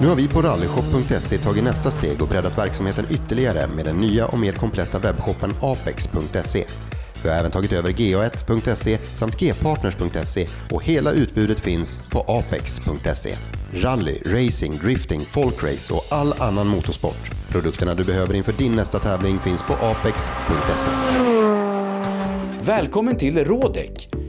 Nu har vi på rallyshop.se tagit nästa steg och breddat verksamheten ytterligare med den nya och mer kompletta webbshoppen apex.se. Vi har även tagit över ga1.se samt gpartners.se och hela utbudet finns på apex.se. Rally, racing, drifting, folkrace och all annan motorsport. Produkterna du behöver inför din nästa tävling finns på apex.se. Välkommen till Rådek!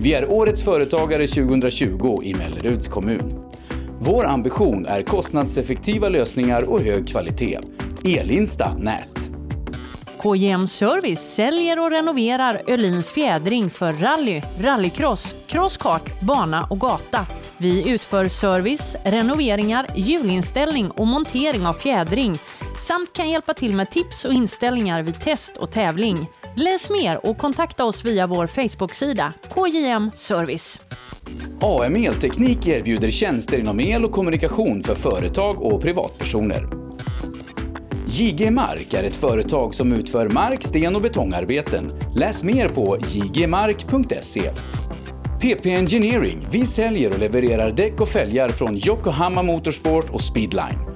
Vi är Årets Företagare 2020 i Melleruds kommun. Vår ambition är kostnadseffektiva lösningar och hög kvalitet. Elinsta Nät. KJM Service säljer och renoverar Öhlins fjädring för rally, rallycross, crosskart, bana och gata. Vi utför service, renoveringar, hjulinställning och montering av fjädring samt kan hjälpa till med tips och inställningar vid test och tävling. Läs mer och kontakta oss via vår Facebook-sida KJM Service. AM Elteknik erbjuder tjänster inom el och kommunikation för företag och privatpersoner. JG Mark är ett företag som utför mark-, sten och betongarbeten. Läs mer på jgmark.se. PP Engineering. Vi säljer och levererar däck och fälgar från Yokohama Motorsport och Speedline.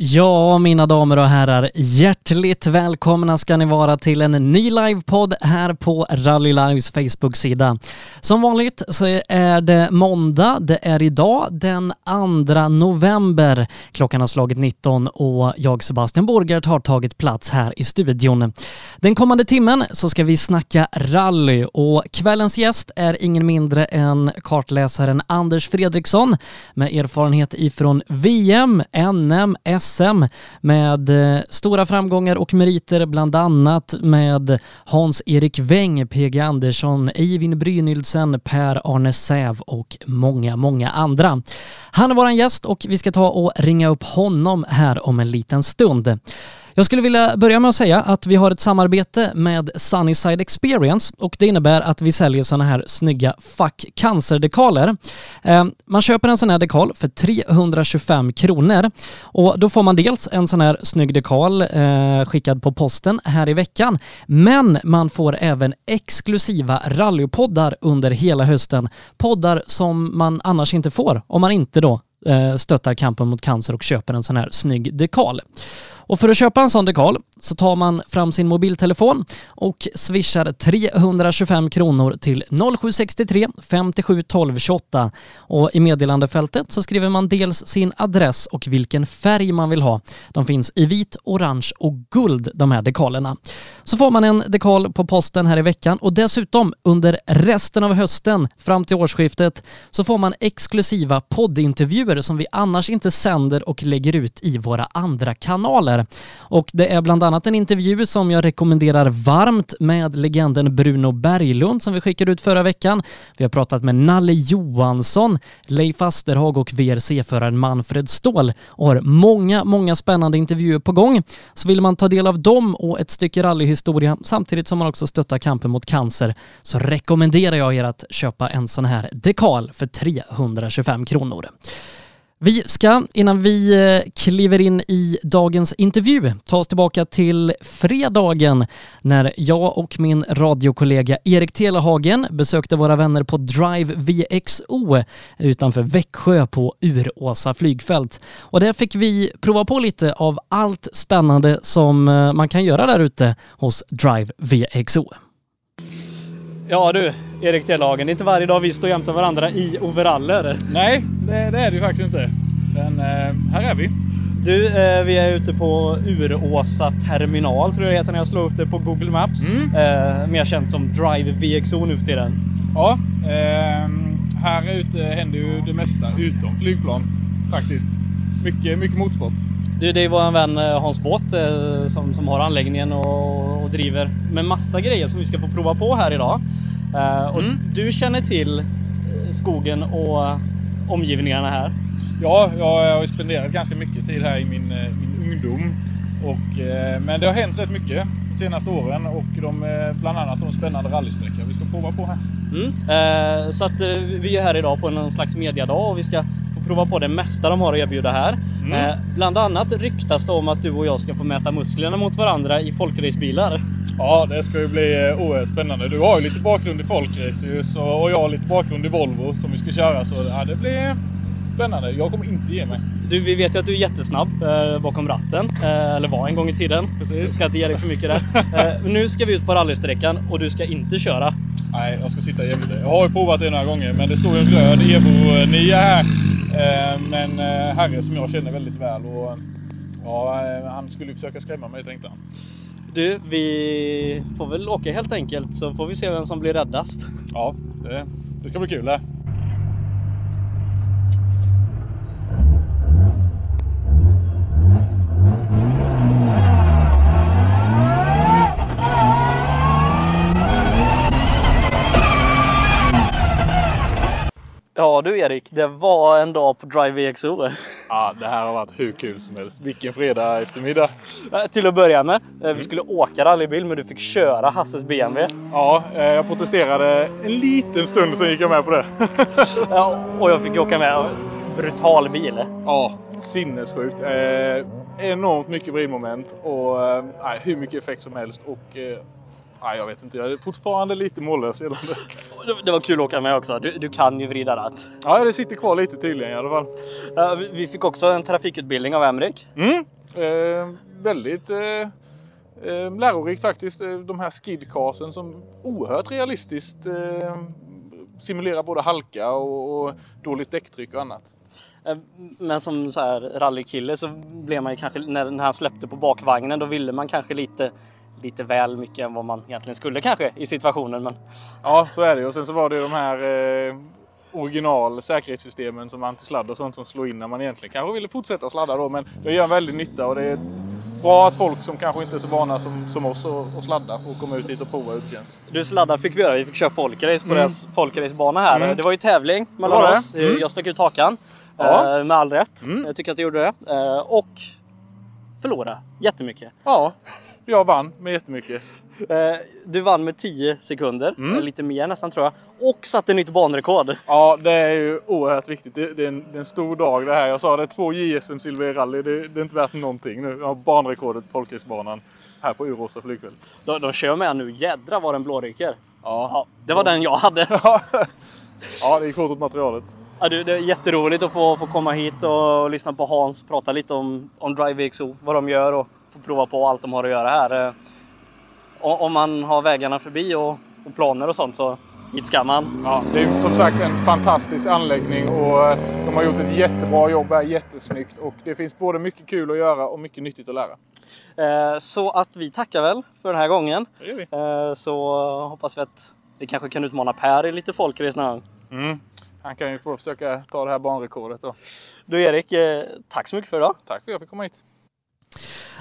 Ja, mina damer och herrar, hjärtligt välkomna ska ni vara till en ny livepodd här på Rally Lives Facebook-sida. Som vanligt så är det måndag, det är idag den 2 november. Klockan har slagit 19 och jag, Sebastian Borgert, har tagit plats här i studion. Den kommande timmen så ska vi snacka rally och kvällens gäst är ingen mindre än kartläsaren Anders Fredriksson med erfarenhet ifrån VM, NM, SM med eh, stora framgångar och meriter bland annat med Hans-Erik Weng, PG Andersson, Eivind Brynildsen, Per-Arne Säv och många, många andra. Han är vår gäst och vi ska ta och ringa upp honom här om en liten stund. Jag skulle vilja börja med att säga att vi har ett samarbete med Sunnyside Experience och det innebär att vi säljer sådana här snygga Fuck Cancer-dekaler. Eh, man köper en sån här dekal för 325 kronor och då får man dels en sån här snygg dekal eh, skickad på posten här i veckan, men man får även exklusiva rallypoddar under hela hösten. Poddar som man annars inte får om man inte då eh, stöttar kampen mot cancer och köper en sån här snygg dekal. Och för att köpa en sån dekal så tar man fram sin mobiltelefon och swishar 325 kronor till 0763 57 12 28 och i meddelandefältet så skriver man dels sin adress och vilken färg man vill ha. De finns i vit, orange och guld de här dekalerna. Så får man en dekal på posten här i veckan och dessutom under resten av hösten fram till årsskiftet så får man exklusiva poddintervjuer som vi annars inte sänder och lägger ut i våra andra kanaler där. Och det är bland annat en intervju som jag rekommenderar varmt med legenden Bruno Berglund som vi skickade ut förra veckan. Vi har pratat med Nalle Johansson, Leif Asterhag och VRC-föraren Manfred Ståhl och har många, många spännande intervjuer på gång. Så vill man ta del av dem och ett stycke rallyhistoria samtidigt som man också stöttar kampen mot cancer så rekommenderar jag er att köpa en sån här dekal för 325 kronor. Vi ska, innan vi eh, kliver in i dagens intervju, ta oss tillbaka till fredagen när jag och min radiokollega Erik Telehagen besökte våra vänner på Drive VXO utanför Växjö på Uråsa flygfält. Och där fick vi prova på lite av allt spännande som eh, man kan göra där ute hos Drive VXO. Ja du, Erik Telehagen, det är inte varje dag vi står jämte varandra i overaller. Nej, det, det är det ju faktiskt inte. Men eh, här är vi. Du, eh, vi är ute på Uråsa terminal tror jag det heter när jag slår upp det på Google Maps. Mm. Eh, mer känt som Drive VXO nu för tiden. Ja, eh, här ute händer ju det mesta utom flygplan faktiskt. Mycket, mycket motorsport. Du, det är vår vän eh, Hans Båt eh, som, som har anläggningen och, och driver med massa grejer som vi ska få prova på här idag. Eh, och Mm. Du känner till eh, skogen och omgivningarna här. Ja, jag har spenderat ganska mycket tid här i min, eh, min ungdom. Och, eh, men det har hänt rätt mycket de senaste åren och de, eh, bland annat de spännande rallysträckor vi ska prova på här. Mm. Eh, så att eh, vi är här idag på en slags mediadag och vi ska prova på det mesta de har att erbjuda här. Mm. Eh, bland annat ryktas det om att du och jag ska få mäta musklerna mot varandra i folkracebilar. Ja, det ska ju bli eh, oerhört spännande. Du har ju lite bakgrund i folkrace och jag har lite bakgrund i Volvo som vi ska köra. Så ja, det blir spännande. Jag kommer inte ge mig. Du, vi vet ju att du är jättesnabb eh, bakom ratten, eh, eller var en gång i tiden. Precis. Jag ska inte ge dig för mycket där. Eh, nu ska vi ut på rallysträckan och du ska inte köra. Nej, jag ska sitta jämte. Jag har ju provat det några gånger, men det står ju en röd Evo 9 här. Eh, Men eh, herre som jag känner väldigt väl och ja, eh, han skulle ju försöka skrämma mig tänkte han. Du, vi får väl åka helt enkelt så får vi se vem som blir räddast. Ja, det, det ska bli kul det. Ja du Erik, det var en dag på Drive VXO. Ja, det här har varit hur kul som helst. Vilken fredag eftermiddag. Eh, Till att börja med, eh, vi skulle åka rallybil men du fick köra Hasses BMW. Ja, eh, jag protesterade en liten stund, sen gick jag med på det. Ja, och jag fick åka med. Brutal bil. Ja, sinnessjukt. Eh, enormt mycket vridmoment och eh, hur mycket effekt som helst. Och eh, nej, jag vet inte, jag är fortfarande lite mållös gällande. Det- var kul att åka med också. Du, du kan ju vrida ratt. Ja, det sitter kvar lite tydligen i alla fall. Ja, vi- fick också en trafikutbildning av Emrik. Mm. Eh, väldigt eh, eh, lärorikt faktiskt. Eh, De här skidcasen som oerhört realistiskt eh, simulerar både halka och, och dåligt däcktryck och annat. Eh, Men som så här rallykille så blev man ju kanske, när han släppte på bakvagnen, då ville man kanske lite, lite väl mycket än vad man egentligen skulle kanske i situationen. Men Ja, så är det. Och sen så var det ju de här eh, original säkerhetssystemen som antisladd och sånt som slår in när man egentligen kanske ville fortsätta sladda då. Men det gör väldigt nytta och det är bra att folk som kanske inte är så vana som, som oss att sladda får komma ut hit och prova känns. du sladdar fick vi göra. Vi fick köra folkrace på deras folkracebana här. Mm. Det var ju tävling mellan Det var det. oss. Mm. Jag stack ut hakan. Ja. eh, Med all rätt. Mm. Jag tycker att jag gjorde det. Eh, Och förlorade jättemycket. Ja, jag vann med jättemycket. Eh, Du vann med 10 sekunder, Mm. lite mer nästan tror jag. Och satte nytt banrekord. Ja, det är ju oerhört viktigt. Det, det, är, en, det är en stor dag det här. Jag sa det, två JSM-silver i rally. Det, det är inte värt någonting nu. Jag har banrekordet på folkracebanan här på Uråsa flygfält. De, de kör med nu. Jädra vad den blåryker. Ja. Ja, det var den jag hade. ja, det gick hårt åt materialet. Ja, du, det är jätteroligt att få, få komma hit och lyssna på Hans prata lite om, om Drive VXO, vad de gör och få prova på allt de har att göra här. Eh, Om man har vägarna förbi och, och planer och sånt så hit ska man. Ja, det är som sagt en fantastisk anläggning och eh, de har gjort ett jättebra jobb här, jättesnyggt och det finns både mycket kul att göra och mycket nyttigt att lära. Eh, Så att vi tackar väl för den här gången. Det gör vi. Så hoppas vi att vi kanske kan utmana Per i lite folkrace någon gång. Mm. Han kan ju få försöka ta det här banrekordet då. Du Erik, tack så mycket för idag. Tack för att jag fick komma hit.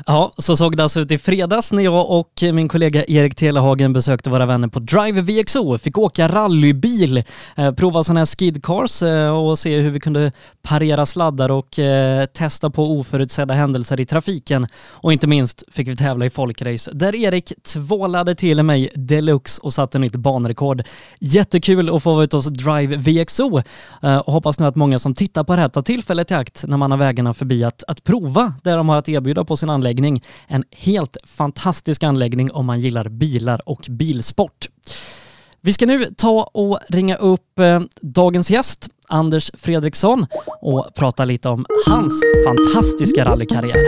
Ja, så såg det alltså ut i fredags när jag och min kollega Erik Telehagen besökte våra vänner på Drive VXO. Fick åka rallybil, eh, prova sådana här skidcars eh, och se hur vi kunde parera sladdar och eh, testa på oförutsedda händelser i trafiken. Och inte minst fick vi tävla i folkrace där Erik tvålade till mig deluxe och satte nytt banrekord. Jättekul att få vara ute hos Drive VXO och hoppas nu att många som tittar på det här tar tillfället i akt när man har vägarna förbi att, att prova det de har att erbjuda på sin anläggning anläggning. En helt fantastisk anläggning om man gillar bilar och bilsport. Vi ska nu ta och ringa upp eh, dagens gäst, Anders Fredriksson, och prata lite om hans fantastiska rallykarriär.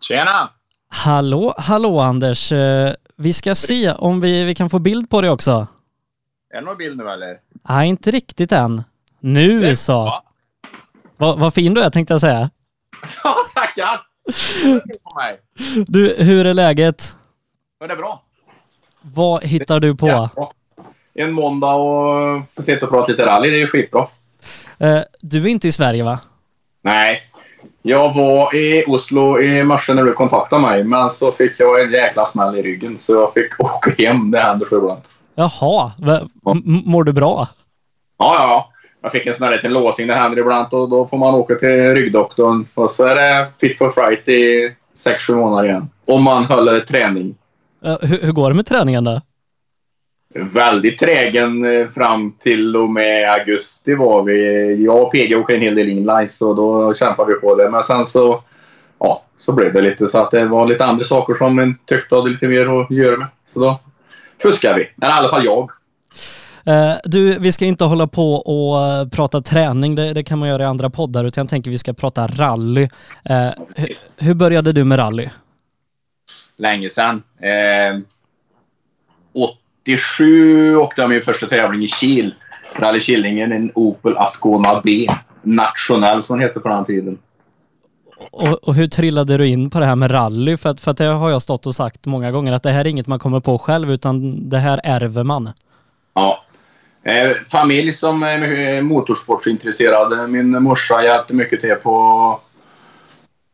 Tjena! Hallå, hallå Anders. Eh, vi ska se om vi, vi kan få bild på dig också. Är det någon bild nu eller? Nej, inte riktigt än. Nu så. Vad, vad fin du är tänkte jag säga. Ja, tackar! Du, hur är läget? Men det är bra. Vad hittar du på? Ja, en måndag och få sitta och prata lite rally, det är ju skitbra. Eh, du är inte i Sverige va? Nej. Jag var i Oslo i morse när du kontaktade mig, men så fick jag en jäkla smäll i ryggen så jag fick åka hem. Det händer så ibland. Jaha, mår du bra? Ja, ja, ja. Jag fick en sån här liten låsning. Det händer ibland och då får man åka till ryggdoktorn. Och så är det fit for fight i 6-7 månader igen. Om man håller träning. Hur, hur går det med träningen då? Väldigt trägen eh, fram till och med augusti var vi. Jag och PG åker en hel del inlines och då kämpar vi på det. Men sen så, ja, så blev det lite så att det var lite andra saker som en tyckte hade lite mer att göra med. Så då fuskar vi. Eller i alla fall jag. Eh, du, vi ska inte hålla på och eh, prata träning, det, det kan man göra i andra poddar, utan jag tänker vi ska prata rally. Eh, hur, hur började du med rally? Länge sedan. Eh, 87 åkte jag min första tävling i Kil. Rally Killingen, en Opel Ascona B. Nationell som den hette på den tiden. Och, och hur trillade du in på det här med rally? För att, för att det har jag stått och sagt många gånger, att det här är inget man kommer på själv, utan det här ärver man. Ja. Eh, familj som är eh, motorsportsintresserade. Min morsa hjälpte mycket till på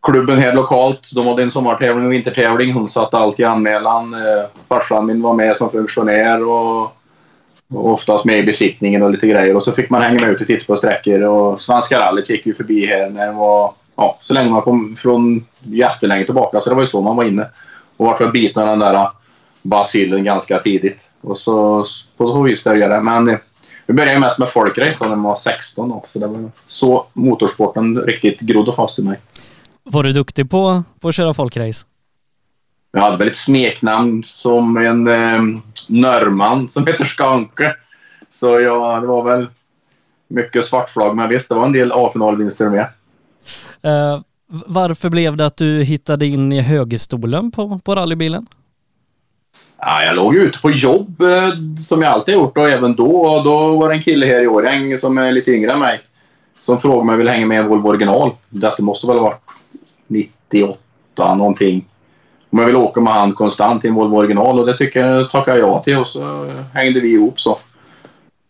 klubben här lokalt. De hade en sommartävling och vintertävling. Hon satte alltid anmälan. Eh, farsan min var med som funktionär och, och oftast med i besiktningen och lite grejer. Och så fick man hänga med ut och titta på sträckor. Och Svenska rallyt gick ju förbi här när det var... Ja, så länge man kom från jättelänge tillbaka. Så det var ju så man var inne. Och vart var biten av den där basillen ganska tidigt. Och så på så vis började det. Men vi började mest med folkrace då när man var 16 då. Så det var så motorsporten riktigt grodde fast i mig. Var du duktig på, på att köra folkrace? Jag hade väl ett smeknamn som en eh, norrman som heter Skanke. Så ja, det var väl mycket svartflagg. Men visst, det var en del A-finalvinster med. Uh, varför blev det att du hittade in i högerstolen på, på rallybilen? Ja, jag låg ute på jobb eh, som jag alltid gjort och även då. Och då var det en kille här i Årjäng som är lite yngre än mig som frågade om jag ville hänga med i en Volvo original. Detta måste väl ha varit 98 någonting. Om jag ville åka med han konstant i en Volvo original och det tycker jag tackade jag ja till och så hängde vi ihop så.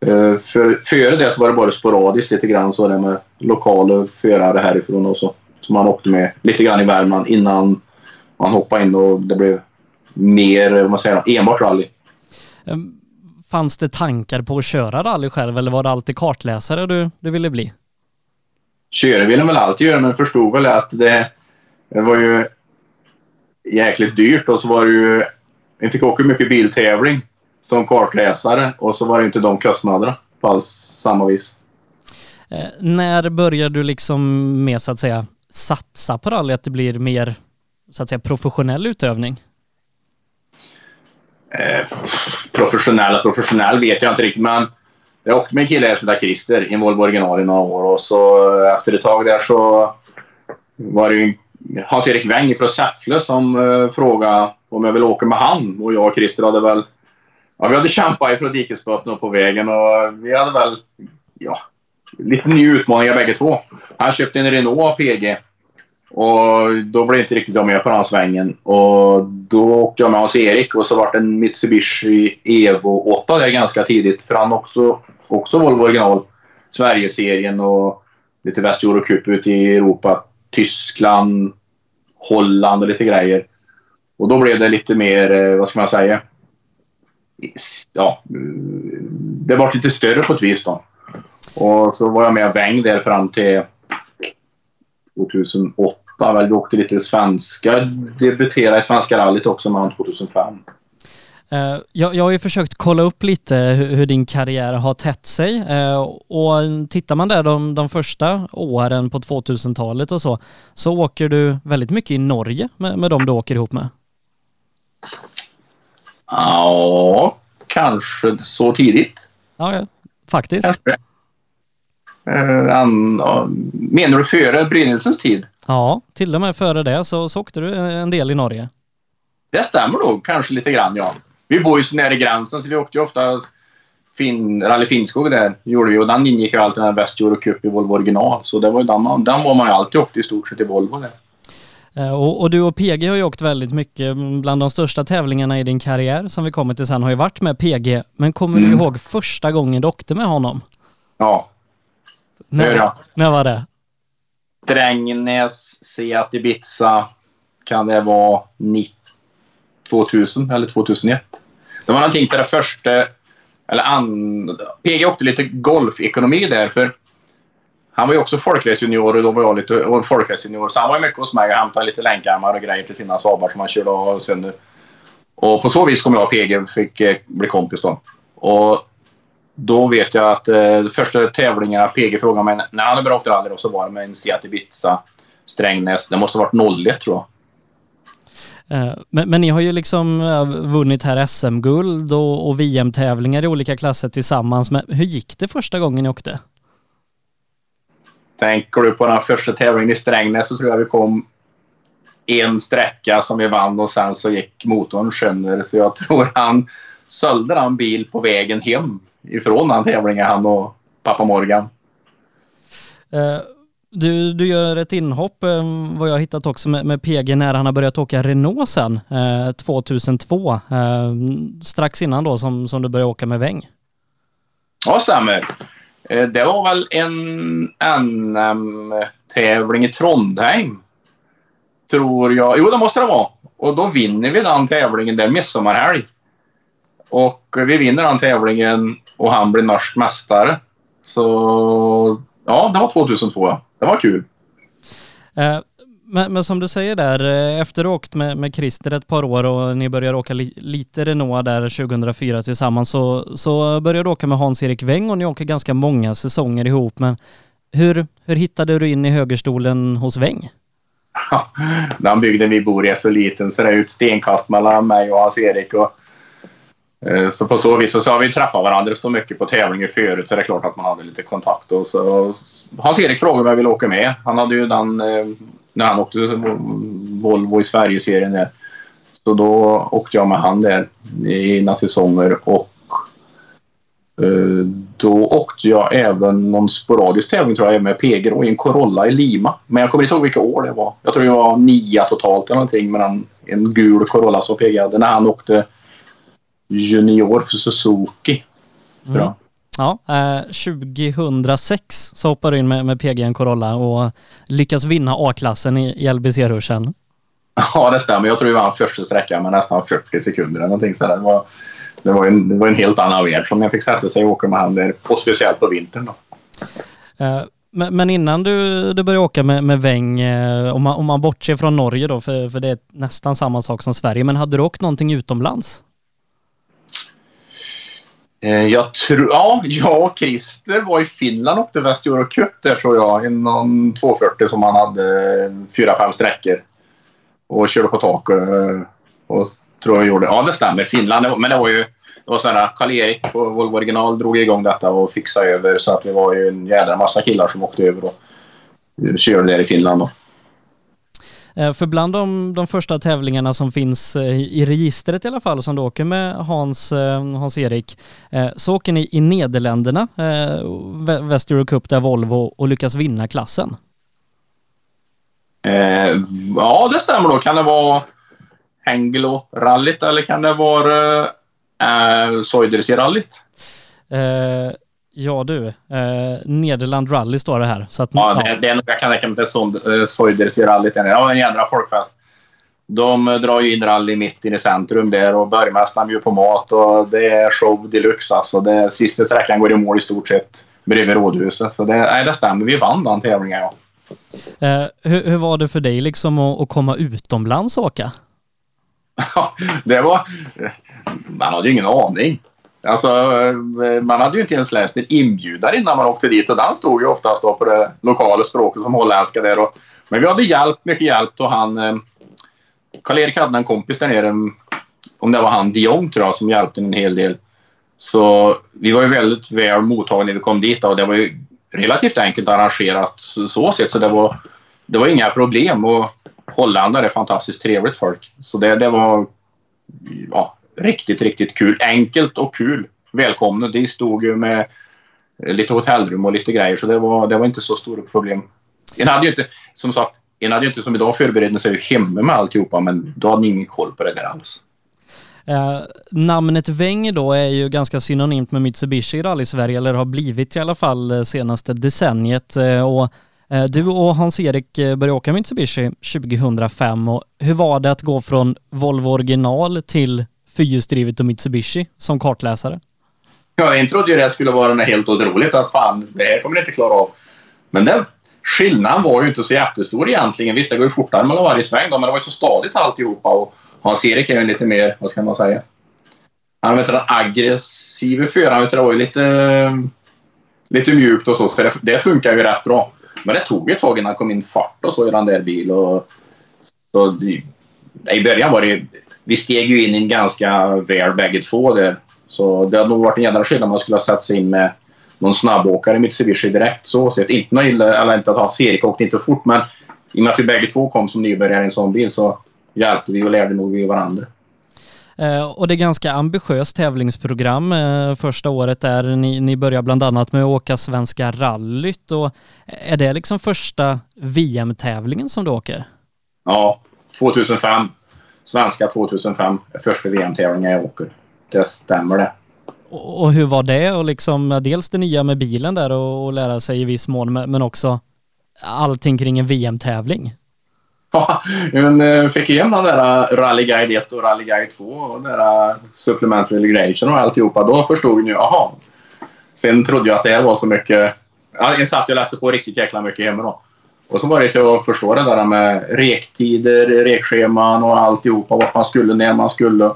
Eh, för, före det så var det bara sporadiskt lite grann så det med lokala förare härifrån och så. Som man åkte med lite grann i Värmland innan man hoppade in och det blev mer, vad man säger, enbart rally. Um, fanns det tankar på att köra rally själv eller var det alltid kartläsare du, du ville bli? Köra ville väl alltid göra men förstod väl att det, det var ju jäkligt dyrt och så var det ju... Vi fick åka mycket biltävling som kartläsare och så var det inte de kostnaderna på alls samma vis. Eh, när började du liksom med så att säga satsa på rally, att det blir mer så att säga professionell utövning? Eh, professionell och professionell vet jag inte riktigt men jag åkte med en kille här som heter Christer i en Volvo original i några år. Och så eh, efter ett tag där så var det ju Hans-Erik Weng från Säffle som uh, frågade om jag ville åka med han. Och jag och Christer hade väl Ja, vi hade kämpat ifrån dikesbotten på vägen och vi hade väl ja, lite nya utmaningar bägge två. Han köpte en Renault PG och då blev inte riktigt jag med på den svängen. Och då åkte jag med Hans-Erik och så var det en Mitsubishi Evo 8 där ganska tidigt. För han också, också Volvo original. Sverigeserien och lite Väst Eurocup ute i Europa. Tyskland, Holland och lite grejer. Och då blev det lite mer, eh, vad ska man säga? Ja, det var lite större på ett vis då. Och så var jag med Väng där fram till 2008. Väl. Vi åkte lite svenska. Debuterade i Svenska rallyt också mellan 2005. Uh, jag, jag har ju försökt kolla upp lite hur, hur din karriär har tätt sig uh, och tittar man där de, de första åren på 2000-talet och så, så åker du väldigt mycket i Norge med, med dem du åker ihop med. Ja, kanske så tidigt. Ja, ja. faktiskt. Kanske. Uh, menar du före Brynelsens tid? Ja, till och med före det så, så åkte du en del i Norge. Det stämmer nog kanske lite grann, ja. Vi bor ju så nära gränsen så vi åkte ju ofta fin, Rally Finnskog där. Gjorde vi, och den ingick ju alltid den här Väst Cup i Volvo original. Så det var ju den, man, den var man ju alltid åkt i stort sett i Volvo där. Eh, och, och, du och PG har ju åkt väldigt mycket. Bland de största tävlingarna i din karriär som vi kommer till sen har ju varit med PG. Men kommer mm. du ihåg första gången du åkte med honom? Ja. När, när var det? Strängnäs, Seat Ibiza. Kan det vara 90 2000 eller 2001. Det var någonting till det första... Eller an, PG åkte lite golfekonomi där för han var ju också folkracejunior och då var jag lite och folkracejunior. Så han var ju mycket hos mig och hämtade lite länkarmar och grejer till sina Saabar som han körde av sönder. Och på så vis kom jag och PG fick eh, bli kompis då. Och då vet jag att eh, första tävlingen PG frågade mig när han hade börjat åka rally så var det med en Seat Ibiza Strängnäs. Det måste ha varit 01 tror jag. Eh, men, men, ni har ju liksom vunnit här SM-guld och, och VM-tävlingar i olika klasser tillsammans. Men hur gick det första gången ni åkte? Tänker du på den första tävlingen i Strängnäs så tror jag vi kom en sträcka som vi vann och sen så gick motorn sönder. Så jag tror han sålde en bil på vägen hem ifrån den tävlingen, han och pappa Morgan. Uh du, du gör ett inhopp, eh, vad jag har hittat också, med, med PG när han har börjat åka Renault sen, eh, 2002. Eh, strax innan då som, som du började åka med Väng. Ja, stämmer. Eh, det var väl en NM-tävling i Trondheim. Tror jag. Jo, det måste det vara. Och då vinner vi den tävlingen. Det är midsommarhelg. Och vi vinner den tävlingen och han blir norsk mästare. Så ja, det var 2002. Ja det var kul. Eh, men, men, som du säger där, eh, efter att åkt med, med Christer ett par år och ni började åka li, lite Renault där 2004 tillsammans så, så började du åka med Hans-Erik Weng och ni åker ganska många säsonger ihop. Men hur, hur hittade du in i högerstolen hos Weng? Den bygden vi bor i är så liten så det är ett stenkast mellan mig och Hans-Erik. Och Eh, så på så vis så har vi träffat varandra så mycket på tävlingar förut så det är klart att man hade lite kontakt. Och så Hans-Erik frågade om jag ville åka med. Han hade ju den eh, när han åkte Volvo i Sverige-serien där. Så då åkte jag med han där i säsonger och eh, då åkte jag även någon sporadisk tävling tror jag med PG i en Corolla i Lima. Men jag kommer inte ihåg vilka år det var. Jag tror det var nio totalt eller någonting med en, en gul Corolla som PG hade när han åkte junior för Suzuki. Bra. Mm. Ja, eh, 2006 så hoppar du in med, med PGN Corolla och lyckas vinna A-klassen i, i LBC-ruschen. Ja, det stämmer. Jag tror vi vann första sträckan med nästan 40 sekunder eller någonting sådär. Det var, det var, en, det var en helt annan värld som jag fick sätta sig och åka med han där, och speciellt på vintern då. Eh, men, men, innan du, du började åka med, med Väng, eh, om, man, om man bortser från Norge då, för, för det är nästan samma sak som Sverige, men hade du åkt någonting utomlands? Eh, jag tror, ja, jag och Christer var i Finland och åkte Väst Cup där tror jag. I någon 240 som han hade eh, fyra, fem sträckor. Och körde på tak Och, eh, och tror jag gjorde. Ja, det stämmer. Finland. Men det var ju det var sådär, Karl-Erik på Volvo Original drog igång detta och fixade över så att vi var ju en jädra massa killar som åkte över och körde där i Finland. Då. Eh, för bland de, de första tävlingarna som finns eh, i registret i alla fall, som du åker med Hans, eh, Hans-Erik, så åker ni i Nederländerna, Väst Cup där Volvo, och lyckas vinna klassen. Eh, ja, det stämmer då. Kan det vara Hengelo-rallyt eller kan det vara eh, Soidersee-rallyt? Eh, Ja du, eh, Nederland Rally står det här. Så att, Ja, det, det är nog, jag kan tänka mig att det är Soiders i rallyt. Var en jädra folkfest. De drar ju in rally mitt inne i centrum där och borgmästaren bjuder på mat och det är show deluxe alltså. Det, sista sträckan går i mål i stort sett bredvid rådhuset. Så det, nej, det stämmer. Vi vann den tävlingen ja. Eh, hur, hur, var det för dig liksom att, att komma utomlands och åka? det var... Man hade ju ingen aning. Alltså, eh, man hade ju inte ens läst en inbjudan innan man åkte dit och den stod ju oftast på det lokala språket som holländska där. Och, men vi hade hjälp, mycket hjälp och han... Eh, Karl-Erik hade en kompis där nere, om det var han Dion tror jag, som hjälpte en hel del. Så vi var ju väldigt väl mottagna när vi kom dit och det var ju relativt enkelt arrangerat så sett så det var, det var inga problem och holländare är fantastiskt trevligt folk. Så det, det var ja, riktigt, riktigt kul. Enkelt och kul. Välkomna. De stod ju med eh, lite hotellrum och lite grejer så det var, det var inte så stora problem. En hade ju inte, som sagt, en hade ju inte som idag förberett sig hemma med alltihopa men då hade ni ingen koll på det där alls. Eh, namnet Wenger då är ju ganska synonymt med Mitsubishi i rally-Sverige, eller har blivit i alla fall eh, senaste decenniet. Eh, och eh, du och Hans-Erik eh, började åka Mitsubishi 2005 och hur var det att gå från Volvo original till fyrhjulsdrivet och Mitsubishi som kartläsare? Ja, jag trodde ju det skulle vara helt otroligt att fan, det här kommer ni inte klara av. Men den skillnaden var ju inte så jättestor egentligen. Visst, det går ju fortare mellan varje sväng då, men det var ju så stadigt alltihopa. Och Hans-Erik är ju lite mer, vad ska man säga? Han vet den aggressiva föraren, det var ju lite, lite mjukt och så, så det, det funkar ju rätt bra. Men det tog ett tag innan han kom in fart och så i den där bilen. Och, så, I början var det vi steg ju in i en ganska väl bägge två där. Så det hade nog varit en jädra skillnad om man skulle ha satt sig in med någon snabbåkare i Mitsubishi direkt. Så sett. Inte något eller inte att ha Erik åkte inte fort men i och med att vi bägge två kom som nybörjare i en sån bil så hjälpte vi och lärde nog vi varandra. Eh, och det är ganska ambitiöst tävlingsprogram eh, första året där ni, ni börjar bland annat med att åka Svenska rallyt och är det liksom första VM-tävlingen som du åker? Ja, 2005. Svenska 2005 första VM-tävlingen jag åker. Det stämmer det. Och hur var det och liksom dels det nya med bilen där och, och lära sig i viss mån men också allting kring en VM-tävling? Ja, men eh, fick igen den där Rally Guide 1 och Rally Guide 2 och den där Supplementary Regulation och alltihopa. Då förstod jag jaha. Sen trodde jag att det här var så mycket. Jag satt och läste på riktigt jäkla mycket hemma då. Och så var det till att förstå det där med rektider, rekscheman och alltihopa. Vart man skulle, när man skulle.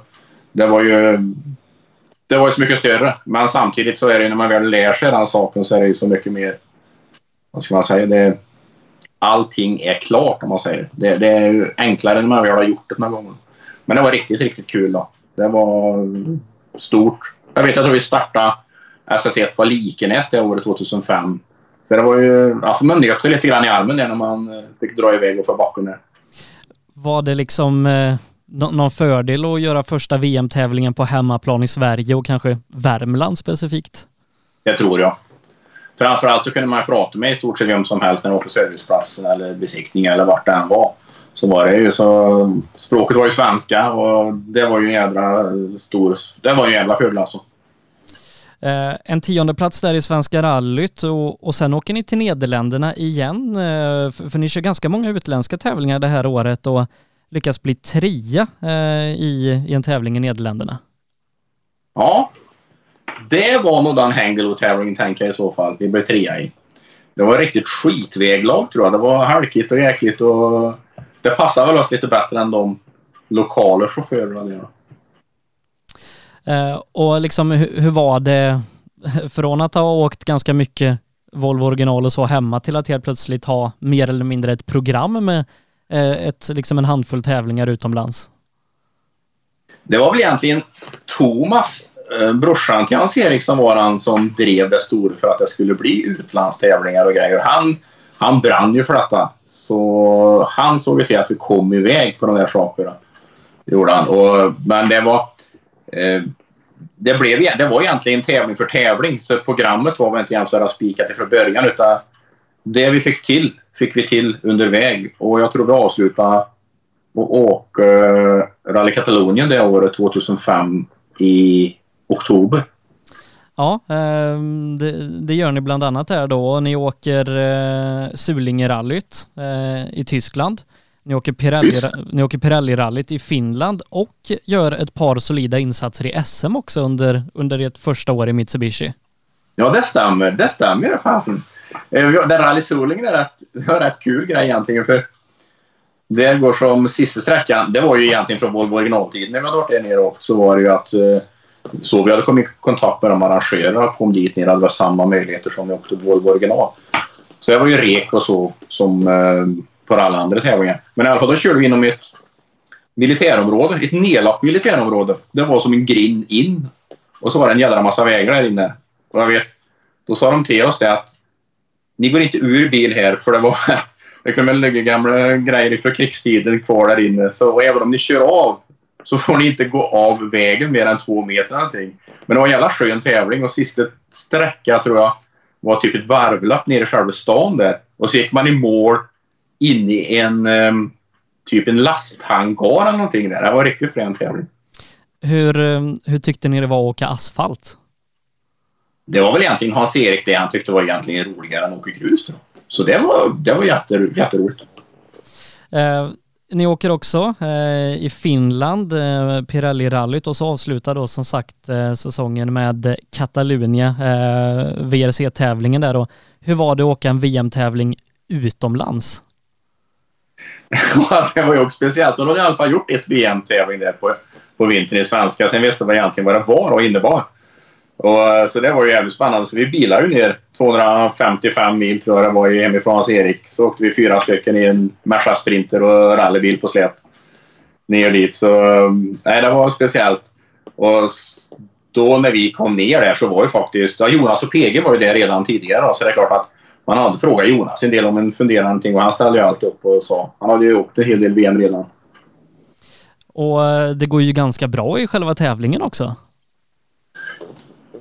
Det var ju det var ju så mycket större. Men samtidigt så är det ju när man väl lär sig den saken så är det ju så mycket mer... Vad ska man säga? Det, allting är klart om man säger. Det, det är ju enklare när man väl har gjort det några gånger. Men det var riktigt, riktigt kul då. Det var stort. Jag vet, jag tror vi startade SS1 var Likenäs det året 2005. Så det var ju, alltså man nöp sig lite grann i armen där när man eh, fick dra iväg och få backen där. Var det liksom eh, någon fördel att göra första VM-tävlingen på hemmaplan i Sverige och kanske Värmland specifikt? Det tror jag. Framförallt så kunde man prata med i stort sett vem som helst när man var på serviceplatsen eller besiktning eller vart det än var. Så var det ju så... Språket var ju svenska och det var ju en jädra stor... Det var ju en jävla fördel alltså. Eh, en tionde plats där i Svenska rallyt och, och sen åker ni till Nederländerna igen. Eh, för, för, ni kör ganska många utländska tävlingar det här året och lyckas bli trea eh, i, i en tävling i Nederländerna. Ja, det var nog den Hangelo-tävlingen tänker jag i så fall. Vi blev trea i. Det var riktigt skitväglag tror jag. Det var halkigt och jäkligt och det passade väl oss lite bättre än de lokala chaufförerna där. Eh, och liksom hur, hur, var det från att ha åkt ganska mycket Volvo original och så hemma till att helt plötsligt ha mer eller mindre ett program med eh, ett, liksom en handfull tävlingar utomlands? Det var väl egentligen Thomas, eh, brorsan till Hans Eriksson var han som drev det stora för att det skulle bli utlandstävlingar och grejer. Han, han brann ju för detta. Så han såg till att vi kom iväg på de där sakerna. Det gjorde han. Och, men det var Eh, det, blev, det var egentligen tävling för tävling så programmet var väl inte jämnt spikat från början utan det vi fick till fick vi till under väg och jag tror vi avslutade och åka eh, Rally Katalonien det året 2005 i oktober. Ja, ehm, det, det, gör ni bland annat här då. Ni åker eh, Sulingerallyt eh, i Tyskland. Ni åker, Pirelli, ni åker Pirelli-rallyt i Finland och gör ett par solida insatser i SM också under, under ert första år i Mitsubishi. Ja, det stämmer. Det stämmer det fasen. Eh, den Rally Solingen är rätt, är rätt kul grej egentligen för det går som sista sträckan. Det var ju egentligen från Volvo originaltiden när vi hade varit där nere och så var det ju att eh, så vi hade kommit i kontakt med de arrangörerna och kom dit ner. Det var samma möjligheter som vi åkte Volvo original. Så det var ju rek och så som för på alla andra tävlingar. Men i alla fall då körde vi inom ett militärområde. Ett nedlagt militärområde. Det var som en grind in. Och så var det en jädra massa vägar där inne. Och jag vet, då sa de till oss det att ni går inte ur bil här för det var det kunde väl ligga gamla grejer från krigstiden kvar där inne. Så även om ni kör av så får ni inte gå av vägen mer än två meter någonting. Men det var en jävla skön tävling och sista sträcka tror jag var typ ett varvlapp nere i själva stan där. Och så gick man i mål inne i en um, typ en lasthangar eller någonting där. Det var riktigt frän tävling. Hur, ehm, hur tyckte ni det var att åka asfalt? Det var väl egentligen Hans-Erik det han tyckte var egentligen roligare än att åka grus. Då. Så det var, det var jätter, jätteroligt. Eh, ni åker också eh, i Finland, eh, Pirelli-rallyt och så avslutar då som sagt eh, säsongen med Catalunya, eh, VRC-tävlingen där då. Hur var det att åka en VM-tävling utomlands? det var ju också speciellt. Men de hade i alla fall gjort ett VM-tävling där på, på vintern i svenska. Sen visste man egentligen vad det var och innebar. Och, eh, så det var ju jävligt spännande. Så vi bilade ju ner 255 mil tror jag det var hemifrån hos Erik. Så åkte vi fyra stycken i en Merca Sprinter och rallybil på släp ner dit. Så mm, nej, det var speciellt. Och då när vi kom ner där så var ju faktiskt... Ja, Jonas och PG var ju där redan tidigare. Då, så det är klart att man hade frågat Jonas en del om en funderande någonting och han ställde ju alltid upp och sa. Han hade ju åkt en hel del VM redan. Och eh, det går ju ganska bra i själva tävlingen också.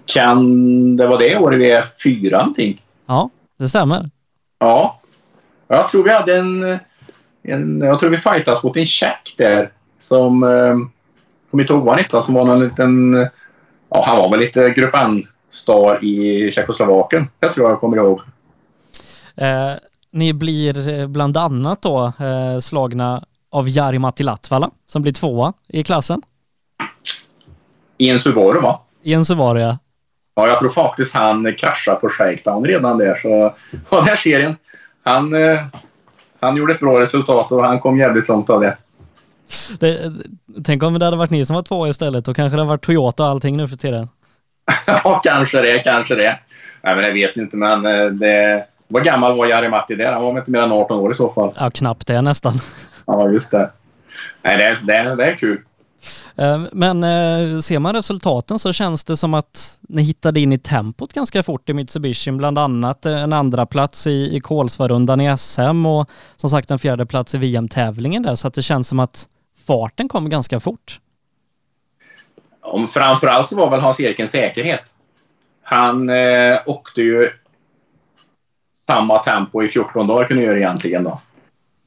Kan det vara det året vi är fyra någonting? Ja, det stämmer. Ja. Jag tror vi hade en... en jag tror vi fightas mot en tjeck där som... Eh, kommer inte ihåg vad han hette. Som var någon liten... Ja, han var väl lite Grupp N-star i Tjeckoslovakien. Jag tror jag kommer ihåg. Eh, ni blir eh, bland annat då eh, slagna av Jari-Matti Latvala som blir tvåa i klassen. I en Subaru va? I en Subaru ja. Ja, jag tror faktiskt han kraschade på Shakedown redan där. Så, ja, den här serien. Han, han gjorde ett bra resultat och han kom jävligt långt av det. det. Tänk om det hade varit ni som var två istället. Då kanske det hade varit Toyota och allting nu för tiden. ja, kanske det, kanske det. Nej, men det vet inte, men det... Vad gammal var Jari Matti där? Han var väl inte mer än 18 år i så fall. Ja, knappt det nästan. ja, just det. Nej, det är, det är, det är kul. Eh, men eh, ser man resultaten så känns det som att ni hittade in i tempot ganska fort i Mitsubishi, bland annat en andra plats i, i Kolsvarundan i SM och som sagt en fjärde plats i VM-tävlingen där, så att det känns som att farten kom ganska fort. Om framförallt så var väl Hans-Erik en säkerhet. Han eh, åkte ju samma tempo i 14 dagar kunde göra egentligen då.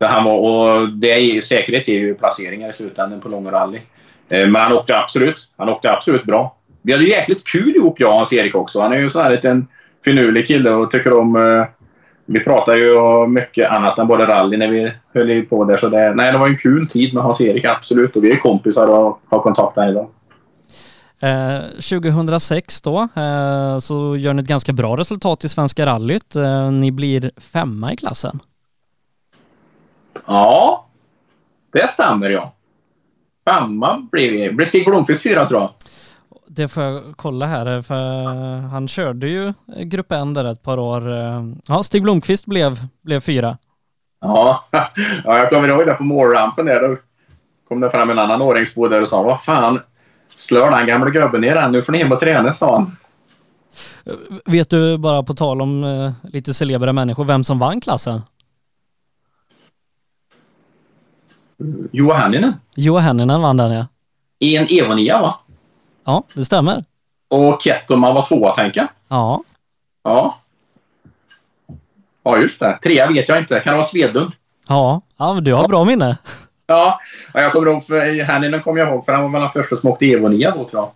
Så han var, och det är, säkerhet är ju placeringar i slutändan på långa rally. Eh, men han åkte absolut. Han åkte absolut bra. Vi hade ju jäkligt kul ihop jag och Hans-Erik också. Han är ju en sån här liten finurlig kille och tycker om... Eh, vi pratar ju om mycket annat än bara rally när vi höll på där. Så det, nej, det var en kul tid med Hans-Erik, absolut. Och vi är kompisar och har kontakt än idag. Eh, 2006 då eh, så gör ni ett ganska bra resultat i Svenska rallyt. Eh, ni blir femma i klassen. Ja, det stämmer ja. Femma blev vi. Blev Stig Blomqvist fyra tror jag. Det får jag kolla här för han körde ju Grupp N där ett par år. Ja, Stig Blomqvist blev, blev fyra. Ja. ja, jag kommer ihåg det på målrampen där. Då kom det fram en annan åringsbo där och sa vad fan slår den gamla gubben ner den? Nu får ni hem och träna, sa han. Vet du bara på tal om eh, lite celebra människor vem som vann klassen? Juha Hänninen. Juha Hänninen vann den ja. I en Evo 9 va? Ja, det stämmer. Och Kettoman var tvåa tänker jag. Ja. Ja. Ja, just det. Trea vet jag inte. Kan det vara Svedlund? Ja, ja men du har bra minne. Ja, jag kommer ihåg, för Hänninen kommer jag ihåg, för han var väl den första som åkte Evo 9 då tror jag.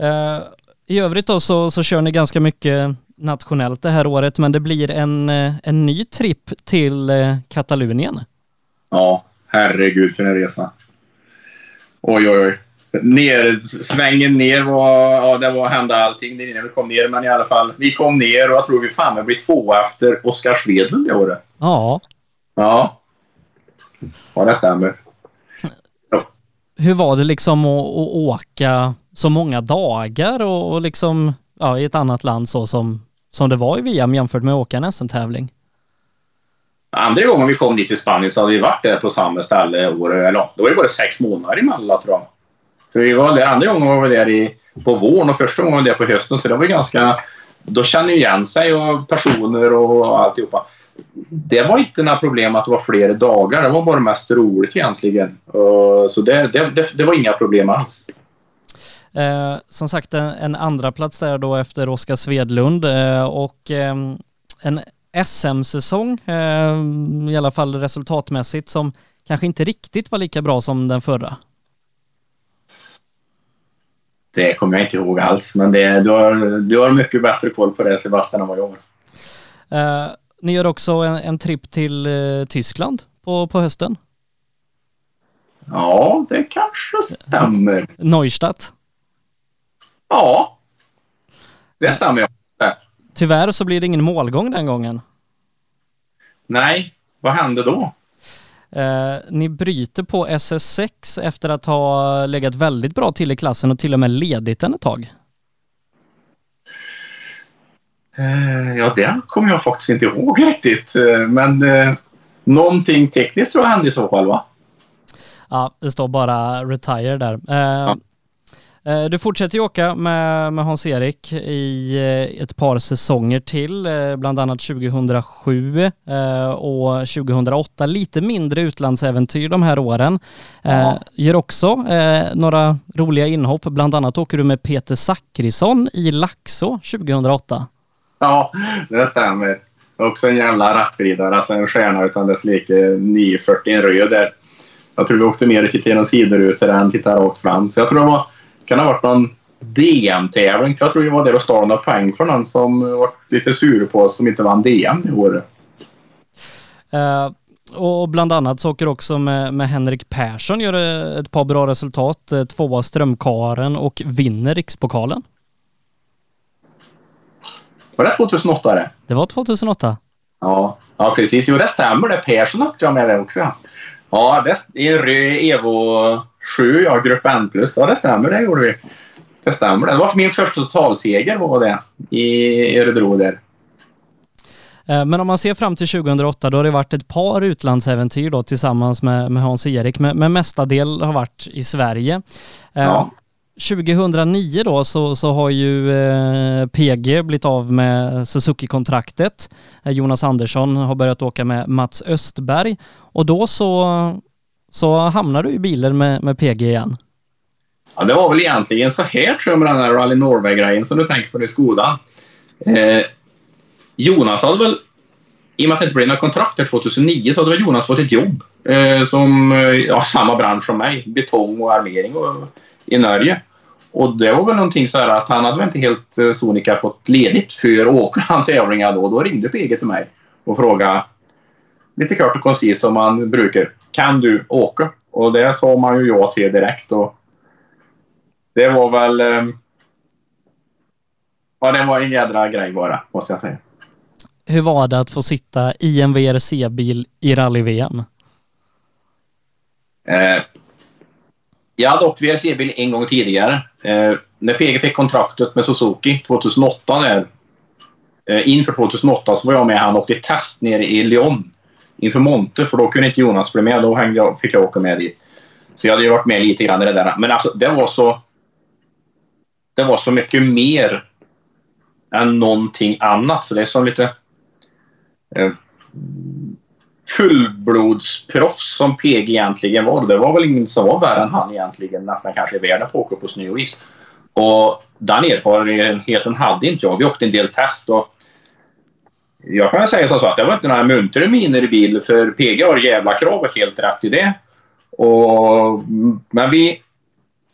Uh, I övrigt då så, så kör ni ganska mycket nationellt det här året, men det blir en, eh, en ny tripp till eh, Katalonien. Ja, herregud för en resa. Oj, oj, oj. Ner, svängen ner var, ja det var hända allting där innan vi kom ner. Men i alla fall, vi kom ner och jag tror vi fan vi blev två efter Oskar Svedlund det året. Ja. Ja. Ja, det stämmer. Hur var det liksom att, att åka så många dagar och, och liksom ja, i ett annat land så som, som det var i VM jämfört med att åka en SM-tävling? Andra gången vi kom dit till Spanien så hade vi varit där på samma ställe år, eller då var det bara sex månader emellan tror jag. För vi var där, andra gången var vi där i, på våren och första gången var vi där på hösten så det var ganska... Då kände ju igen sig och personer och alltihopa. Det var inte några problem att det var flera dagar. Det var bara mest roligt egentligen. Uh, så det, det, det, var inga problem alls. Eh, som sagt en, en, andra plats där då efter Oskar Svedlund eh, och eh, en SM-säsong, eh, i alla fall resultatmässigt, som kanske inte riktigt var lika bra som den förra. Det kommer jag inte ihåg alls, men det, du, har, du har mycket bättre koll på det Sebastian än vad jag har. Ni gör också en, en tripp till uh, Tyskland på, på hösten. Ja, det kanske stämmer. Neustadt? Ja, det stämmer. Ja. Tyvärr så blir det ingen målgång den gången. Nej, vad hände då? Eh, ni bryter på SS6 efter att ha legat väldigt bra till i klassen och till och med ledigt en ett tag. Eh, ja, det kommer jag faktiskt inte ihåg riktigt. Eh, men eh, någonting tekniskt tror jag hände i så fall, va? Ja, det står bara retire där. Eh, ja. Du fortsätter ju åka med, med Hans-Erik i ett par säsonger till, bland annat 2007 och 2008. Lite mindre utlandsäventyr de här åren. Ja. Gör också några roliga inhopp, bland annat åker du med Peter Zackrisson i Laxå 2008. Ja, det stämmer. Också en jävla rattvridare, alltså en stjärna utan dess like 940, en röd där. Jag tror vi åkte mer och tittade genom sidorutor än tittade rakt fram. Så jag tror det var kan ha varit någon DM-tävling. Jag tror jag var där och stal några poäng för någon som var lite sur på oss som inte vann DM i år. Uh, och bland annat så åker också med, med Henrik Persson, gör ett par bra resultat. Eh, tvåa Strömkaren och vinner Rikspokalen. Var det 2008 det? Det var 2008. Ja, ja precis. Jo, det stämmer det. Persson jag med det också. Ja, det är en röd Evo 7, ja, grupp N+. Ja, det stämmer, det gjorde vi. Det stämmer. Det var min första totalseger var det i Örebro där. Eh, men om man ser fram till 2008, då har det varit ett par utlandsäventyr då tillsammans med, med Hans-Erik, men, men mestadel har varit i Sverige. Eh, ja. 2009 då så, så har ju eh, PG blivit av med Suzuki-kontraktet. Eh, Jonas Andersson har börjat åka med Mats Östberg och då så så hamnar du i bilen med, med PG igen. Ja, det var väl egentligen så här tror jag med den här Rally Norway-grejen som du tänker på i Skoda. Eh, Jonas hade väl, i och med att det inte blev några kontrakt 2009, så hade väl Jonas fått ett jobb eh, som, eh, ja, samma bransch som mig, betong och armering och, i Norge. Och det var väl någonting så här att han hade väl inte helt eh, sonika fått ledigt för åker han tävlingar då. Då ringde PG till mig och frågade lite kort och koncist som man brukar. Kan du åka? Och det sa man ju ja till direkt. Och det var väl... Eh, ja, det var en jädra grej bara, måste jag säga. Hur var det att få sitta i en VRC-bil i rally-VM? Eh, jag hade åkt VRC-bil en gång tidigare. Eh, när PG fick kontraktet med Suzuki 2008 där, eh, inför 2008 så var jag med han åkte test nere i Lyon inför Monte för då kunde inte Jonas bli med. Då hängde jag, fick jag åka med dit. Så jag hade ju varit med lite grann i det där. Men alltså det var så... Det var så mycket mer än någonting annat. Så det är som lite... Eh, fullblodsproffs som PG egentligen var. Det var väl ingen som var värre än han egentligen nästan kanske i världen på att åka på snö och is. Och den erfarenheten hade inte jag. Vi åkte en del test och jag kan säga så att det var inte några muntra miner i bil för PG har jävla krav och helt rätt i det. Och, men vi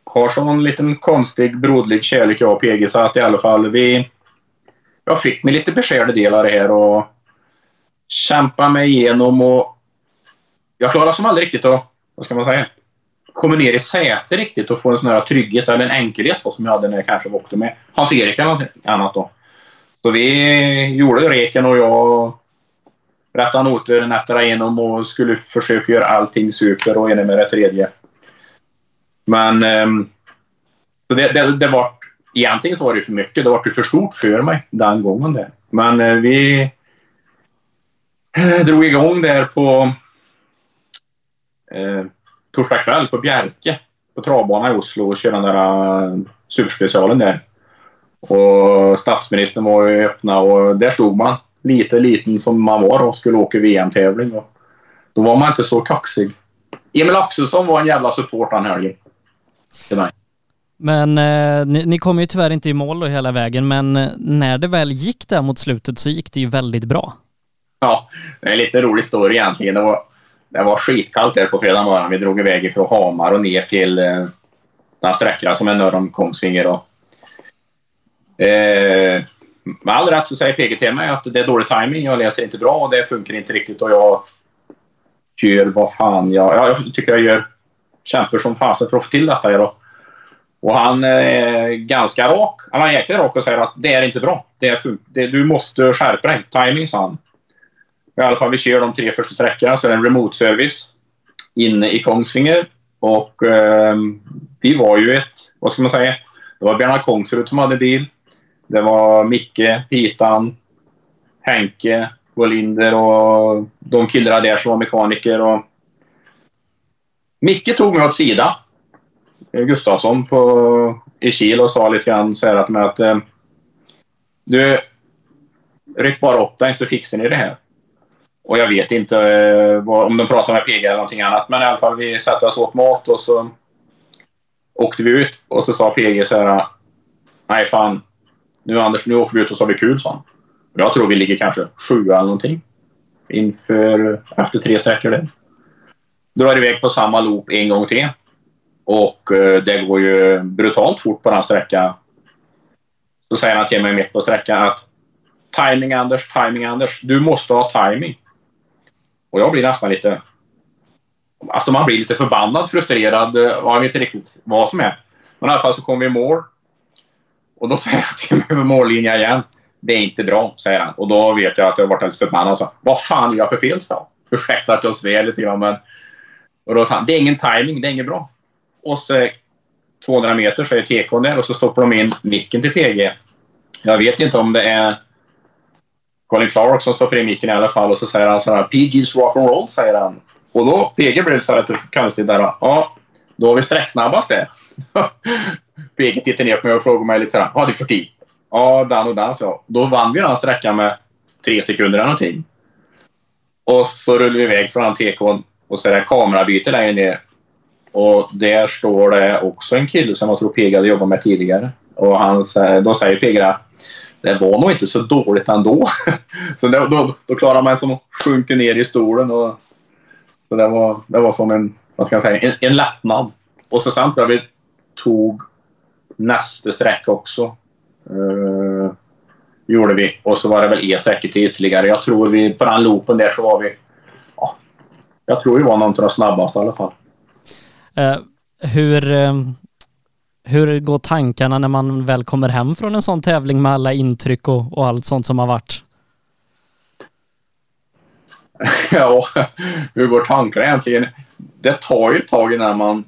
har sån liten konstig broderlig kärlek jag och PG så att i alla fall vi... Jag fick mig lite beskärda delar här och kämpa mig igenom och jag klarade som aldrig riktigt att, vad ska man säga, komma ner i säte riktigt och få en sån här trygghet eller en enkelhet då, som jag hade när jag kanske åkte med Hans-Erik eller något annat då. Så vi gjorde reken och jag rättade noter, nätterna igenom och skulle försöka göra allting super och ena med det tredje. Men um, så det, det, det var egentligen så var det för mycket. Det var för stort för mig den gången där. Men uh, vi drog igång där på eh, torsdag kväll på Bjerke på travbanan i Oslo och körde den där eh, superspecialen där. Och statsministern var ju öppna och där stod man lite liten som man var och skulle åka VM-tävling. Då var man inte så kaxig. Emil Axelsson var en jävla support den helgen. Till mig. Men eh, ni, ni kom ju tyvärr inte i mål då hela vägen, men eh, när det väl gick där mot slutet så gick det ju väldigt bra. Ja, det är en lite rolig story egentligen. Det var, det var skitkallt där på fredag morgon. Vi drog iväg ifrån Hamar och ner till eh, den sträckan som är norr om Kongsvinger. Och, eh, med all rätt så säger PG till mig att det är dålig timing. Jag läser inte bra och det funkar inte riktigt och jag kör vad fan jag... Ja, jag tycker jag gör kämpar som fasen för att få till detta. Då. Och han är ganska rak. Han är jäkligt rak och säger att det är inte bra. Det är det, du måste skärpa dig. Timing, sa han. I alla fall, vi kör de tre första sträckorna så är det en remote service inne i Kongsvinger. Och eh, vi var ju ett, vad ska man säga, det var Bernhard Kongsrud som hade bil. Det var Micke, Pitan, Henke, Bolinder och de killarna där som var mekaniker. Och... Micke tog mig åt sidan. Gustafsson, på, i Kil och sa lite grann så här att, med att ehm, du, ryck bara upp dig så fixar ni det här. Och jag vet inte eh, vad, om de pratade med PG eller någonting annat, men i alla fall vi satte oss åt mat och så åkte vi ut och så sa PG så här Nej fan, nu Anders, nu åker vi ut och så har vi kul, sa han. Jag tror vi ligger kanske sjua eller någonting. Inför, efter tre sträckor där. Drar iväg på samma loop en gång till. Och eh, det går ju brutalt fort på den sträckan. Så säger han till mig mitt på sträckan att Timing Anders, timing Anders. Du måste ha timing. Och jag blir nästan lite... Alltså man blir lite förbannad, frustrerad. Eh, jag vet inte riktigt vad som är. Men i alla fall så kommer vi i mål. Och då säger han till mig över mållinjen igen. Det är inte bra, säger han. Och då vet jag att jag har varit lite förbannad. Så, Vad fan gör jag för fel, så? Ursäkta att jag svär lite grann, men... Och då sa han, det är ingen timing, det är inget bra. Och så 200 meter så är tekon där och så stoppar de in micken till PG. Jag vet inte om det är Colin Clark som stoppar in micken i alla fall och så säger han så här PG's rock'n'roll, säger han. Och då, PG blev så här lite konstigt där. Ja, då har vi sträcksnabbast det. PG tittar ner på mig och frågar mig lite så här. Ja, det du för tid? Ja, den och den, så. Då vann vi den sträckan med tre sekunder eller någonting. Och så rullar vi iväg från den och så är det kamerabyte längre ner. Och där står det också en kille som jag tror PG hade jobbat med tidigare. Och han, då säger PG det det var nog inte så dåligt ändå. så då, då, då klarar man som sjunker ner i stolen. Och, så det var, det var som en, vad ska jag säga, en, en lättnad. Och så sen tror jag vi tog nästa sträcka också. Uh, gjorde vi. Och så var det väl e-sträckor till ytterligare. Jag tror vi, på den loopen där så var vi, ja, jag tror vi var någon av de snabbaste i alla fall. Uh, hur, um hur går tankarna när man väl kommer hem från en sån tävling med alla intryck och, och allt sånt som har varit? ja, hur går tankarna egentligen? Det tar ju ett tag innan man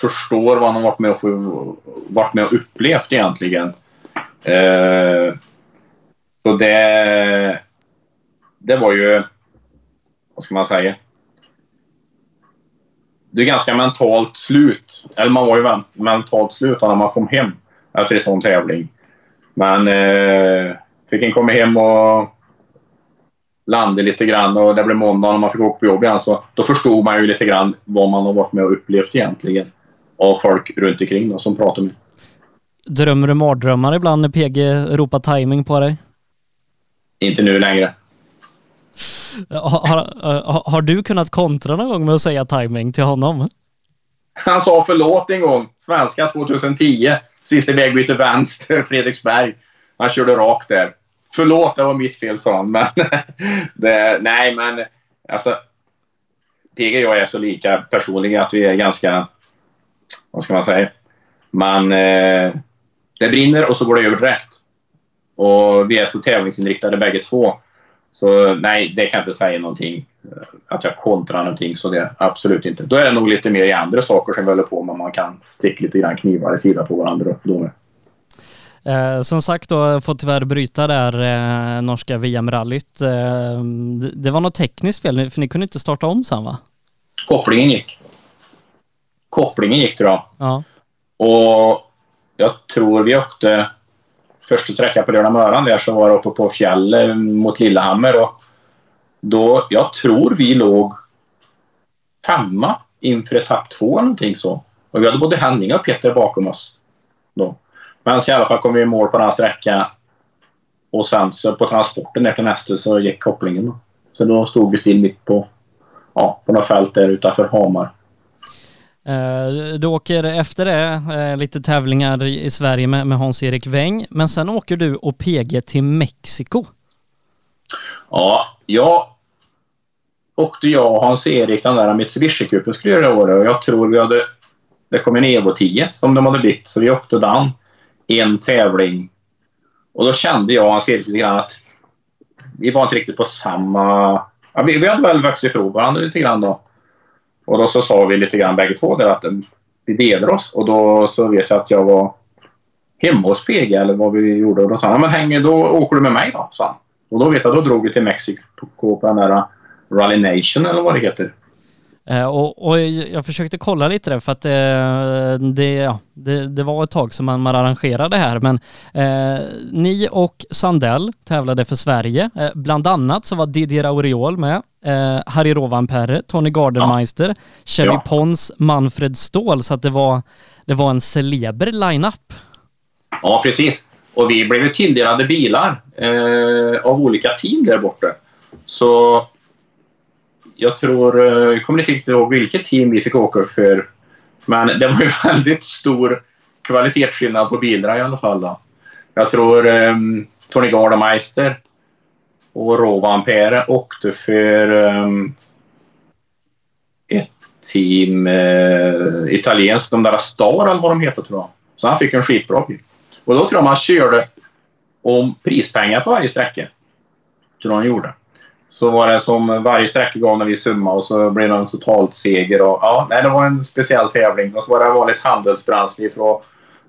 förstår vad man har varit med och, varit med och upplevt egentligen. Eh, så det, det var ju, vad ska man säga, du är ganska mentalt slut. Eller man var ju mentalt slut när man kom hem efter en sån tävling. Men eh, fick en komma hem och landa lite grann och det blev måndag och man fick åka på jobb igen. Så då förstod man ju lite grann vad man har varit med och upplevt egentligen. Av folk runt omkring då, som pratar med. Drömmer du mardrömmar ibland när PG ropar timing på dig? Inte nu längre. Har, har, har, du kunnat kontra någon gång med att säga timing till honom? Han sa förlåt en gång. Svenska 2010. Sista vägbyte vänster, Fredriksberg. Han körde rakt där. Förlåt, det var mitt fel, sa han. Men det, nej, men alltså. PG och jag är så lika personliga att vi är ganska, vad ska man säga? Man, eh, det brinner och så går det över direkt. Och vi är så tävlingsinriktade bägge två. Så nej, det kan jag inte säga någonting. Att jag kontrar någonting. Så det absolut inte. Då är det nog lite mer i andra saker som vi håller på med. Man kan sticka lite grann knivar i sidan på varandra. Då med. Eh, som sagt då, får tyvärr bryta där eh, norska VM-rallyt. Eh, det var något tekniskt fel, för ni kunde inte starta om sen va? Kopplingen gick. Kopplingen gick tror jag. Ja. Och jag tror vi åkte första sträckan på Lördag Möran där så var det uppe på fjället mot Lillehammer och då, jag tror vi låg femma inför etapp två eller någonting så. Och vi hade både Henning och Peter bakom oss. Då. Men så i alla fall kom vi i mål på den här sträckan. Och sen så på transporten ner till nästa så gick kopplingen. Då. Så då stod vi still mitt på, ja, på något fält där utanför Hamar. Eh, du åker efter det eh, lite tävlingar i Sverige med, med Hans-Erik Weng, men sen åker du och PG till Mexiko. Ja, jag åkte jag och Hans-Erik den där Mitsubishi-cupen skulle göra det året och jag tror vi hade... Det kom en Evo 10 som de hade byggt så vi åkte den en tävling. Och då kände jag och Hans-Erik lite grann att vi var inte riktigt på samma... Ja, vi, vi hade väl vuxit ifrån varandra lite grann då. Och då så sa vi lite grann bägge två där att eh, vi delar oss. Och då så vet jag att jag var hemma hos PG eller vad vi gjorde. Och då sa han, men häng, då åker du med mig då, sa han. Och då vet jag, då drog vi till Mexiko på den där eh, Rally Nation eller vad det heter. Eh, och, och, jag försökte kolla lite där för att eh, det, ja, det, det, var ett tag som man, man arrangerade här men eh, ni och Sandell tävlade för Sverige. Eh, bland annat så var Didier Auriol med, eh, Harry Rovanperä, Tony Gardenmeister, ja. Chevy ja. Pons, Manfred Ståhl så att det var, det var en celeber line-up. Ja, precis. Och vi blev ju tilldelade bilar eh, av olika team där borta. Så jag tror, jag eh, kommer inte riktigt ihåg vilket team vi fick åka för. Men det var ju väldigt stor kvalitetsskillnad på bilarna i alla fall. Då. Jag tror um, Tony Gardemeister och Rovanperä åkte för um, ett team uh, italienskt, de där Star eller vad de heter tror jag. Så han fick en skitbra bil. Och då tror jag man körde om prispengar på varje sträcka. Tror han gjorde så var det som varje sträcka gav en viss summa och så blev det en totalt seger. Och, ja, nej, det var en speciell tävling. Och så var det vanligt handelsbränsle från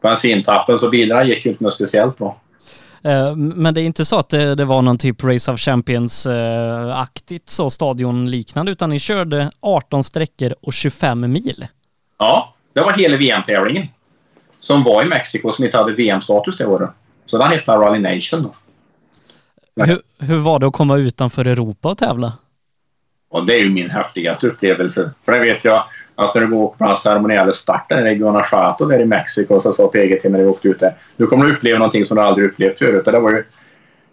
bensintappen så bilarna gick ju inte något speciellt bra. Eh, men det är inte så att det, det var någon typ Race of Champions-aktigt så stadionliknande utan ni körde 18 sträckor och 25 mil? Ja, det var hela VM-tävlingen som var i Mexiko som inte hade VM-status det året. Så den hette Rally Nation då. Hur, hur var det att komma utanför Europa och tävla? Och det är ju min häftigaste upplevelse. För det vet jag, alltså när du går på den ceremoniella starten i Guanajuato där i Mexiko så sa PG till när vi åkte ut där. Du kommer att uppleva någonting som du aldrig upplevt förut. det var ju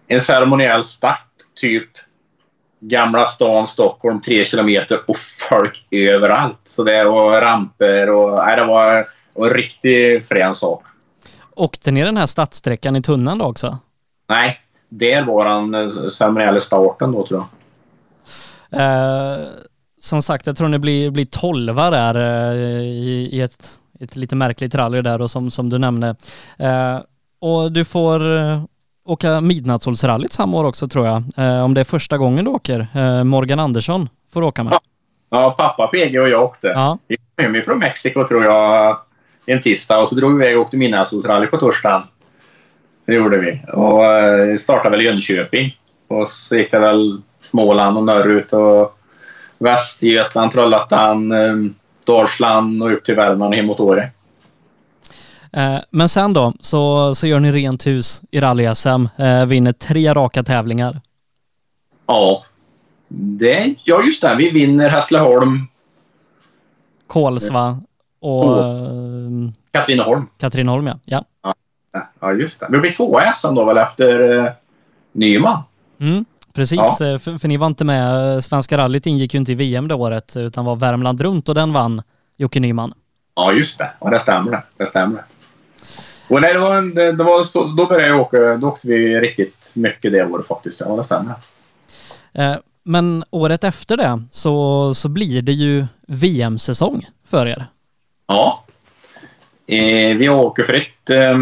en ceremoniell start, typ Gamla stan, Stockholm, tre kilometer och folk överallt. Så det var ramper och nej, det var en riktigt frän sak. Åkte ni den här stadssträckan i tunneln då också? Nej, där var han eh, ceremoniella starten då tror jag. Eh, som sagt, jag tror ni blir, blir tolva där eh, i, i ett, ett lite märkligt rally där och som, som du nämnde. Eh, och du får eh, åka Midnattssolsrallyt samma år också tror jag. Eh, om det är första gången du åker. Morgan Andersson får åka med. Ja, pappa PG och jag åkte. Ja. Vi kom från Mexiko tror jag en tisdag och så drog vi iväg och åkte Midnattssolsrally på torsdagen. Det gjorde vi. Och eh, startade väl i Jönköping. Och så gick det väl Småland och norrut och Västergötland, Trollhättan, eh, Dalsland och upp till Värmland och hem mot Åre. Eh, men sen då så, så gör ni rent hus i rally-SM, vinner tre raka tävlingar. Ja, det, ja just det. Vi vinner Hässleholm. Kolsva och... Oh. Katrineholm. Katrineholm ja. ja. ja. Just det. Vi blir tvåa i SM då väl efter eh, Nyman? Mm, precis, ja. Eh, för, för, ni var inte med. Svenska rallyt ingick ju inte i VM det året utan var Värmland runt och den vann Jocke Nyman. Ja, just det. Ja, det stämmer det. Stämmer. Och nej, det var, en, det, det var så, då började jag åka. Då åkte vi riktigt mycket det året faktiskt. Ja, det stämmer. Eh, men året efter det så, så blir det ju VM-säsong för er. Ja. Eh, vi åker för ett eh,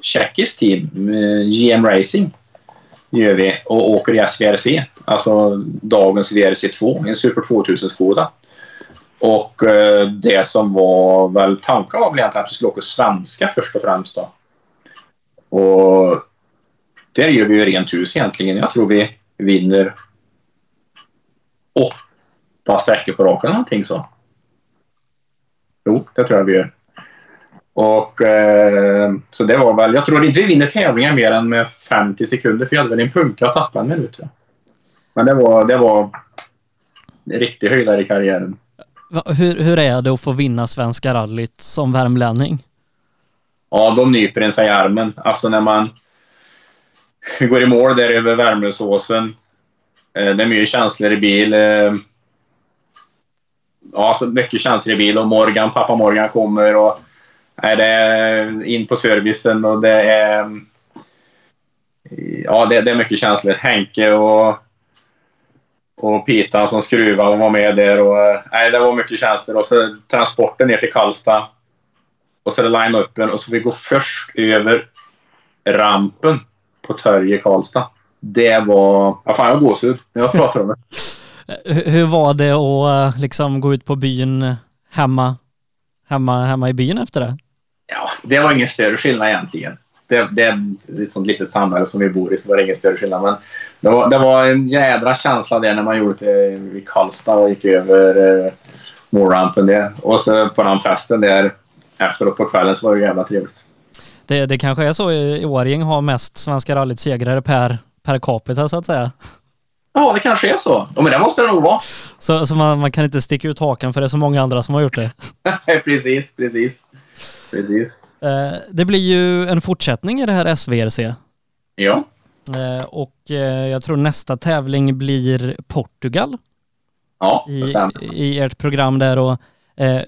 tjeckiskt team, eh, GM Racing, gör vi och åker i SVRC, alltså dagens VRC2, en Super 2000-skoda. Och eh, det som var väl tanken var väl egentligen att vi skulle åka svenska först och främst då. Och där gör vi ju rent hus egentligen. Jag tror vi vinner åtta sträckor på raken eller någonting så. Jo, det tror jag vi gör. Och eh, så det var väl, jag tror inte vi vinner tävlingar mer än med 50 sekunder för jag hade väl en punka att tappa en minut. jag. Men det var, det var en riktig höjdare i karriären. Hur, hur är det att få vinna Svenska rallyt som värmlänning? Ja, de nyper en sig i armen. Alltså när man går i mål där över Värmlösåsen. Eh, det är mycket känslor i bil. Eh, ja, alltså mycket känslor i bil och Morgan, pappa Morgan kommer och Nej, det är in på servicen och det är... Ja, det, det är mycket känslor. Henke och, och Pita som skruvar och var med där. Och, nej, det var mycket känslor. Och så transporten ner till Karlstad. Och så är det line-upen och så vi går först över rampen på torget i Karlstad. Det var... Ja, fan, jag har gåshud när jag pratar om det. Hur, var det att eh, liksom gå ut på byn eh, hemma, hemma, hemma i byn efter det? Ja, det var ingen större skillnad egentligen. Det, det är ett sånt litet samhälle som vi bor i så var det ingen större skillnad. Men det var, det var en jädra känsla där när man gjorde det i Karlstad och gick över eh, målrampen där. Och så på den festen där efteråt på kvällen så var det jävla trevligt. Det, det kanske är så i Årjäng har mest Svenska rallyt segrare per, per capita så att säga. Ja, det kanske är så. Ja, men det måste det nog vara. Så, så man, man kan inte sticka ut hakan för det är så många andra som har gjort det. precis, precis. Precis. Eh, det blir ju en fortsättning i det här SVRC. Ja. Eh, och eh, jag tror nästa tävling blir Portugal Ja, i, i ert program där. Och,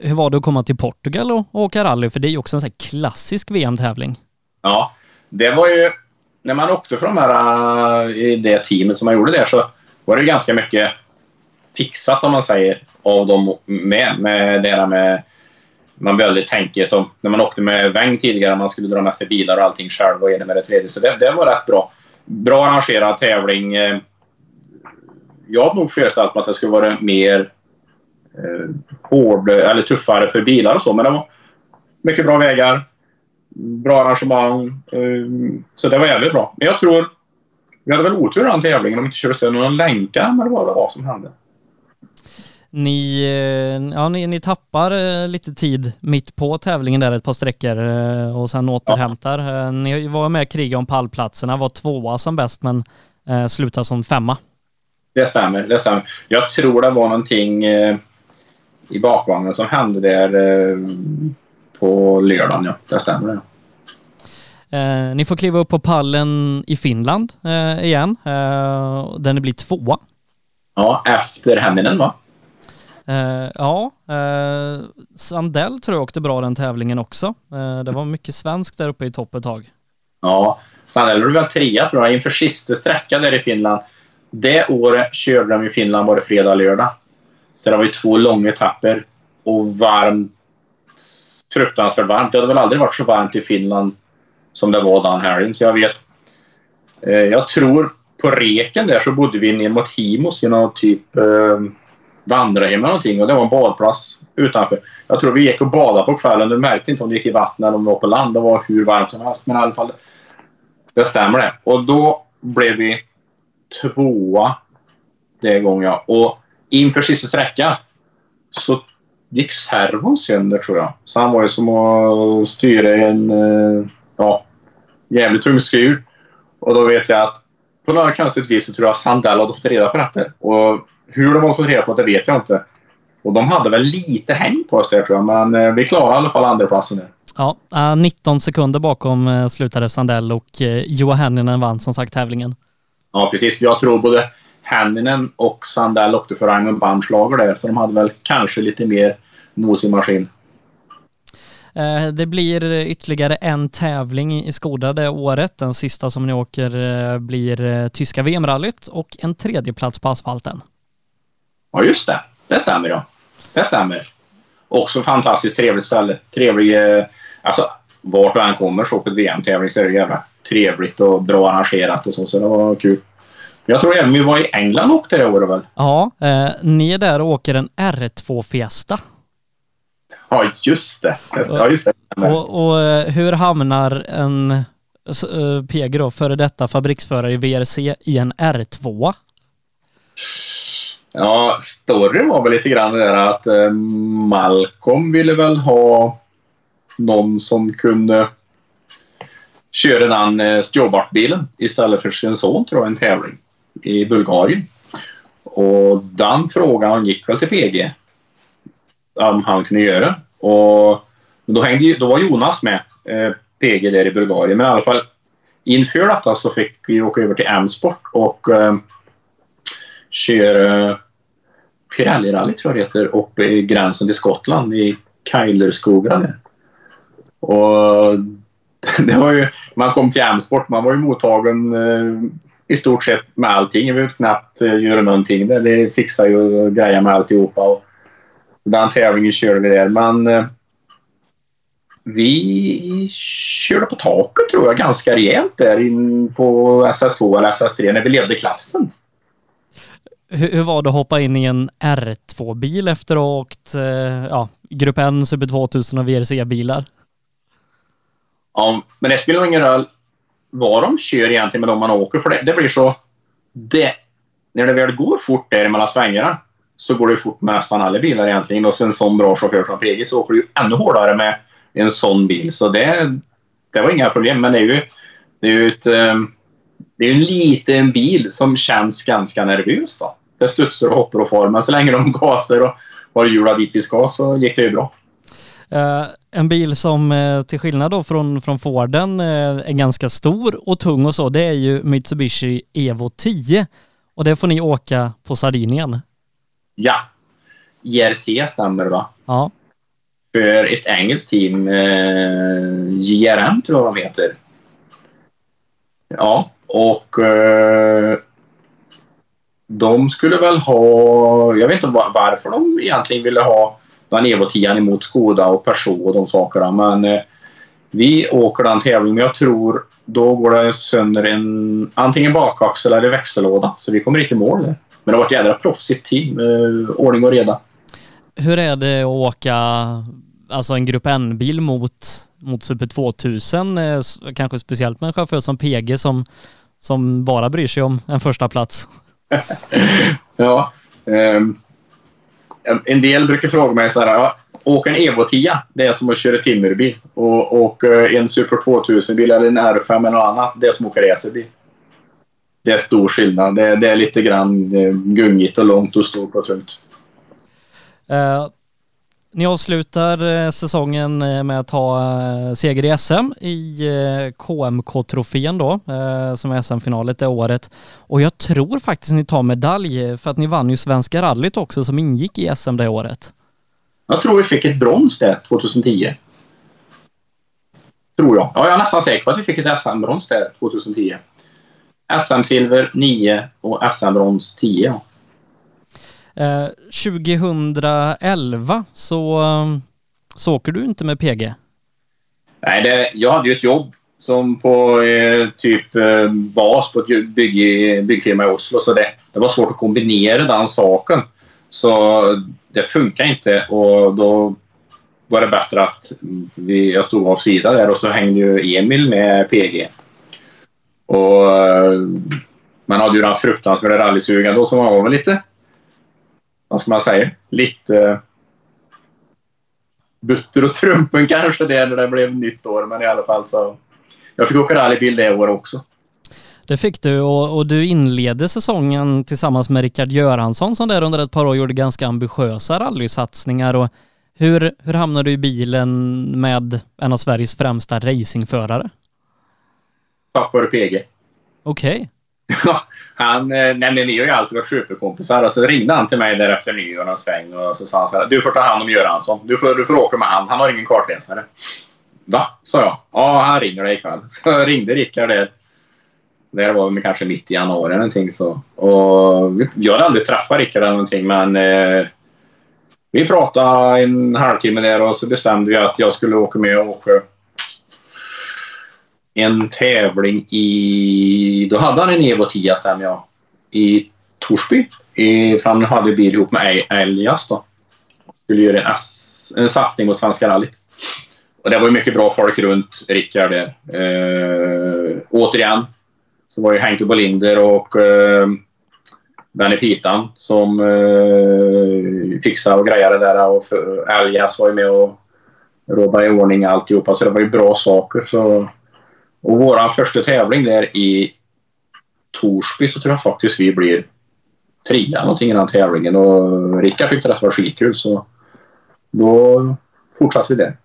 hur var det att komma till Portugal och, och åka rally? För det är ju också en sån här klassisk VM-tävling. Ja, det var ju... När man åkte från de här, i det teamet som man gjorde där så var det ganska mycket fixat om man säger av dem med. Med det här med... Man väldigt tänker som när man åkte med Weng tidigare, man skulle dra med sig bilar och allting själv och ena med det tredje. Så det, det var rätt bra. Bra arrangerad tävling. Eh, jag hade nog föreställt mig att det skulle vara mer eh, hård eller tuffare för bilar och så, men det var mycket bra vägar bra arrangemang. eh, Så det var jävligt bra. Men jag tror... Vi hade väl otur i den tävlingen om vi inte körde sönder någon länkar men det var det var som hände. Ni, eh, ja, ni, ni tappar eh, lite tid mitt på tävlingen där ett par sträckor eh, och sen återhämtar. Eh, Ni var med och krigade om pallplatserna, var tvåa som bäst men slutade som femma. Det stämmer, det stämmer. Jag tror det var någonting i bakvagnen som hände där på lördagen, ja. Det stämmer det. Eh, ni får kliva upp på pallen i Finland eh, igen, eh, ni blir tvåa. Ja, efter Hänninen va? Eh, ja, eh, Sandell tror jag åkte bra den tävlingen också. Eh, det var mycket svensk där uppe i topp ett tag. Ja. Sandell blev väl trea tror jag inför sista sträckan där i Finland. Det året körde de i Finland både fredag och lördag. Så det var ju två långa etapper och varmt. Fruktansvärt varmt. Det hade väl aldrig varit så varmt i Finland som det var den helgen. Så jag vet. Eh, jag tror på reken där så bodde vi ner mot Himos i någon typ eh, vandrarhem eller någonting och det var en badplats utanför. Jag tror vi gick och badade på kvällen. Du märkte inte om du gick i vattnet eller om du var på land. Det var hur varmt som helst. Men i alla fall. Det stämmer det. Och då blev vi tvåa det gången. Och inför sista sträckan så gick servon sönder tror jag. Så han var ju som att styra en eh, ja, jävligt tung skruv. Och då vet jag att på något konstigt vis så tror jag Sandell hade fått reda på detta. Och hur de har fått reda på det vet jag inte. Och de hade väl lite häng på oss där tror jag. Men eh, vi klarade i alla fall andraplatsen där. Ja, eh, 19 sekunder bakom eh, slutade Sandell och eh, Joa Henninen vann som sagt tävlingen. Ja, precis. Jag tror både Hänninen och Sandell åkte för Raymond Bamslager där. Så de hade väl kanske lite mer mos i maskin. Eh, Det blir ytterligare en tävling i Skoda det året. Den sista som ni åker eh, blir eh, tyska VM-rallyt och en tredje plats på asfalten. Ja, just det. Det stämmer ja. Det stämmer. Också fantastiskt trevligt ställe. Trevlig... eh, Alltså, vart du än kommer så på ett VM-tävling så är det jävla trevligt och bra arrangerat och så. Så det var kul. Jag tror även vi var i England och åkte det året väl? Ja, eh, ni är där och åker en R2 Fiesta. Ja, just det. Ja, just det. Och, och eh, hur hamnar en eh, PG då, före detta fabriksförare i VRC i en R2? Ja, storyn var väl lite grann det där att eh, Malcolm ville väl ha någon som kunde köra den eh, bilen istället för sin son tror jag, en tävling i Bulgarien. Och den frågan gick väl till PG om han kunde göra. Och men då, hängde, då var Jonas med, eh, PG där i Bulgarien. Men i alla fall inför detta så fick vi åka över till M-sport och eh, köra Pirelli-rally tror jag det heter, uppe i gränsen till Skottland i Kylerskogarna. Och det var ju, man kom till M-sport, man var ju mottagen eh, i stort sett med allting. Vi behövde knappt eh, göra någonting där. Det fixade ju grejer med alltihopa. Och den tävlingen körde vi där. Men eh, vi körde på taket tror jag ganska rejält där in på SS2 eller SS3 när vi ledde klassen. Hur, hur var det att hoppa in i en R2-bil efter att ha åkt eh, ja, Grupp N, Super 2000 och VRC-bilar? Ja, men det spelar nog ingen roll vad de kör egentligen med de man åker för det, det blir så... Det, när det väl går fort där mellan svängarna så går det fort med nästan alla bilar egentligen. Och sen en sån bra chaufför som PG så åker du ju ännu hårdare med en sån bil. Så det, det var inga problem. Men det är ju, det är ju ett, ehm, det är en liten bil som känns ganska nervös. Då. Det studsar och hoppar och far. Men så länge de gasar och har hjulen dit vi ska så gick det ju bra. Eh, en bil som eh, till skillnad då från, från Forden eh, är ganska stor och tung och så, det är ju Mitsubishi Evo 10. Och det får ni åka på Sardinien. Ja, IRC stämmer va? Ja. för ett engelskt team, JRM tror jag de heter. Ja, och eh, de skulle väl ha, jag vet inte var, varför de egentligen ville ha den Evo 10 emot Skoda och Peugeot och de sakerna, men eh, vi åker den tävlingen, men jag tror då går det sönder en antingen bakaxel eller växellåda, så vi kommer inte i mål där. Men det var ett jädra proffsigt team, eh, ordning och reda. Hur är det att åka alltså en Grupp N-bil mot, mot Super 2000? eh, Kanske speciellt med en chaufför som PG som, som bara bryr sig om en första plats. Ja. ehm, en del brukar fråga mig så här. Åka en Evo 10, det är som att köra timmerbil. Och åka en Super 2000-bil eller en R5 eller något annat, det är som att åka racerbil. Det är stor skillnad. Det, det är lite grann eh, gungigt och långt och stort och tungt. Eh, ni avslutar eh, säsongen eh, med att ta eh, seger i SM i KMK-trofén då, som är SM-finalet det året. Och jag tror faktiskt ni tar medalj för att ni vann ju Svenska rallyt också som ingick i SM det året. Jag tror vi fick ett brons där 2010. Tror jag. Ja, jag är nästan säker på att vi fick ett SM-brons där 2010. SM-silver 9 och SM-brons 10. Ja. Eh, 2011 så, ehm, så åker du inte med PG. Nej, det, jag hade ju ett jobb som på eh, typ eh, bas på ett bygg, byggfirma i Oslo. Så det, det var svårt att kombinera den saken. Så det funkar inte och då var det bättre att vi, jag stod av sida där och så hängde ju Emil med PG. Och eh, man hade ju den fruktansvärda rallysugan då som var väl lite, vad ska man säga, lite butter och trumpen kanske det när det blev nytt år. Men i alla fall så. Jag fick åka rallybil det året också. Det fick du och, och du inledde säsongen tillsammans med Rickard Göransson som där under ett par år gjorde ganska ambitiösa rallysatsningar. Och hur, hur hamnade du i bilen med en av Sveriges främsta racingförare? Tack vare PG. Okej han, eh, nej men vi har ju alltid varit superkompisar. Och så ringde han till mig där efter nyår någon sväng och så sa han så här. Du får ta hand om Göransson. Du får, du får åka med han. Han har ingen kartläsare. Va? sa jag. Ja, han ringer dig ikväll. Så jag ringde Rickard där. Det var väl kanske mitt i januari eller någonting så. Och jag hade aldrig träffat Rickard eller någonting men eh, vi pratade en halvtimme där och så bestämde vi att jag skulle åka med och åka en tävling i... Då hade han en Evo 10 stämmer jag. I Torsby. I, för han hade bil ihop med Elias då. Skulle göra en, S, en satsning mot Svenska rally. Och det var ju mycket bra folk runt Rickard där. Eh, återigen så var ju Henke Bolinder och eh, Benny Pitan som eh, fixade och grejade det där. Och för, Elias var ju med och rådde i ordning alltihopa. Så det var ju bra saker. Så och vår första tävling där i Torsby så tror jag faktiskt vi blir trea någonting i den tävlingen och Rickard tyckte det var skitkul så då fortsatte vi där.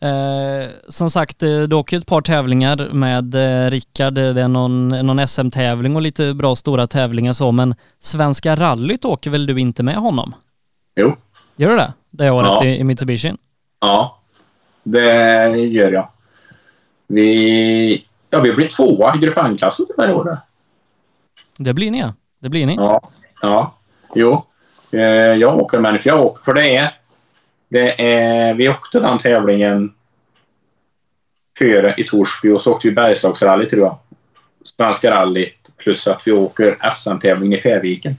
Eh, som sagt, eh, du åker ett par tävlingar med eh, Rickard. Det är någon, någon SM-tävling och lite bra stora tävlingar så, men Svenska rallyt åker väl du inte med honom? Jo. Gör du det? Det året ja. i, i Mitsubishi? Ja, det gör jag. Vi, ja, vi blir tvåa i Grupp N-klassen det här året. Det blir ni ja. Det blir ni. Ja. ja. Jo. Eh, jag åker med för jag åker. För det är, det är... Vi åkte den tävlingen före i Torsby och så åkte vi Bergslagsrally tror jag. Svenska rallyt plus att vi åker SM-tävling i Färviken.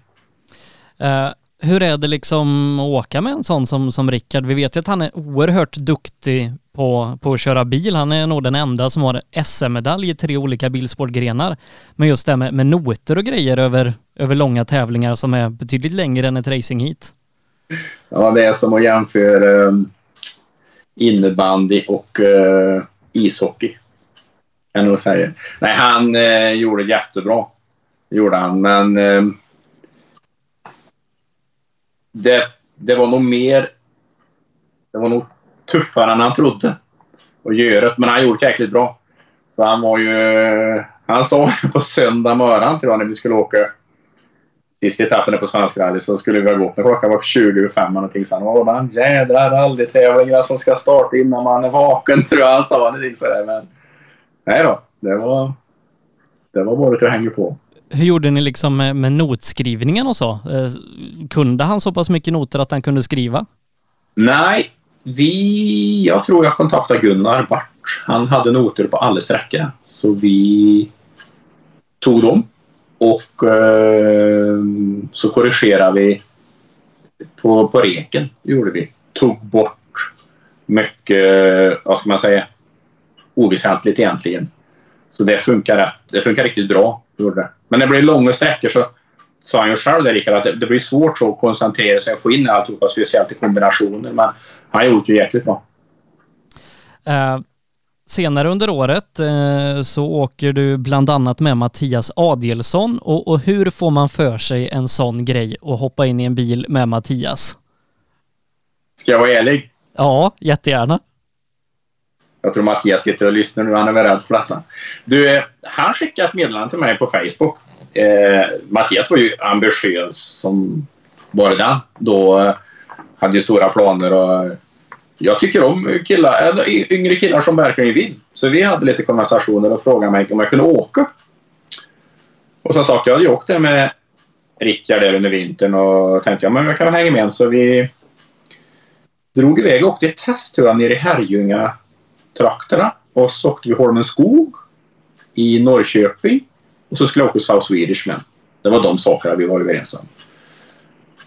Uh, hur är det liksom att åka med en sån som, som Rickard? Vi vet ju att han är oerhört duktig på, på att köra bil. Han är nog den enda som har SM-medalj i tre olika bilsportgrenar. Men just det med, med noter och grejer över, över långa tävlingar som är betydligt längre än ett racingheat. Ja, det är som att jämföra um, innebandy och uh, ishockey. Kan jag nog säga. Nej, han uh, gjorde jättebra. gjorde han, men uh, det, det var nog mer... Det var nog tuffare än han trodde att göra Men han gjorde det jäkligt bra. Så han var ju... Han sa på söndag morgon tror jag när vi skulle åka sista etappen på Svensk rally så skulle vi ha gått när klockan var 20 över 5 någonting. Så han var bara jädra rallytävlingar som ska starta innan man är vaken tror jag han sa. Någonting sådär. Men nej då, det var, det var bara till att hänga på. Hur gjorde ni liksom med, med notskrivningen och så? Eh, kunde han så pass mycket noter att han kunde skriva? Nej, vi... Jag tror jag kontaktade Gunnar Bart. Han hade noter på alla sträckor. Så vi tog dem och eh, så korrigerade vi på, på reken. gjorde vi. Tog bort mycket, vad ska man säga, oväsentligt egentligen. Så det funkar. Det funkar riktigt bra. Gjorde det. Men när det blir långa sträckor så sa han ju själv där Rickard att det, det blir svårt så att koncentrera sig och få in alltihopa, speciellt i kombinationer. Men han gjort det jäkligt bra. Uh, senare under året uh, så åker du bland annat med Mattias Adielsson och, och, hur får man för sig en sån grej och hoppa in i en bil med Mattias? Ska jag vara ärlig? Ja, jättegärna. Jag tror Mattias sitter och lyssnar nu. Han är väl rädd för detta. Du, eh, han skickade ett meddelande till mig på Facebook. Eh, Mattias var ju ambitiös som bara den. Då eh, hade ju stora planer och eh, jag tycker om killar, äh, yngre killar som verkligen vill. Så vi hade lite konversationer och frågade mig om jag kunde åka. Och som sagt, jag hade ju åkt där med Rickard där under vintern och tänkte ja, men jag kan väl hänga med. Så vi drog iväg och åkte ett test nere i Herrljunga trakterna. Och så åkte vi Holmen skog i Norrköping. Och så skulle jag åka South Swedish med. Det var de sakerna vi var överens om.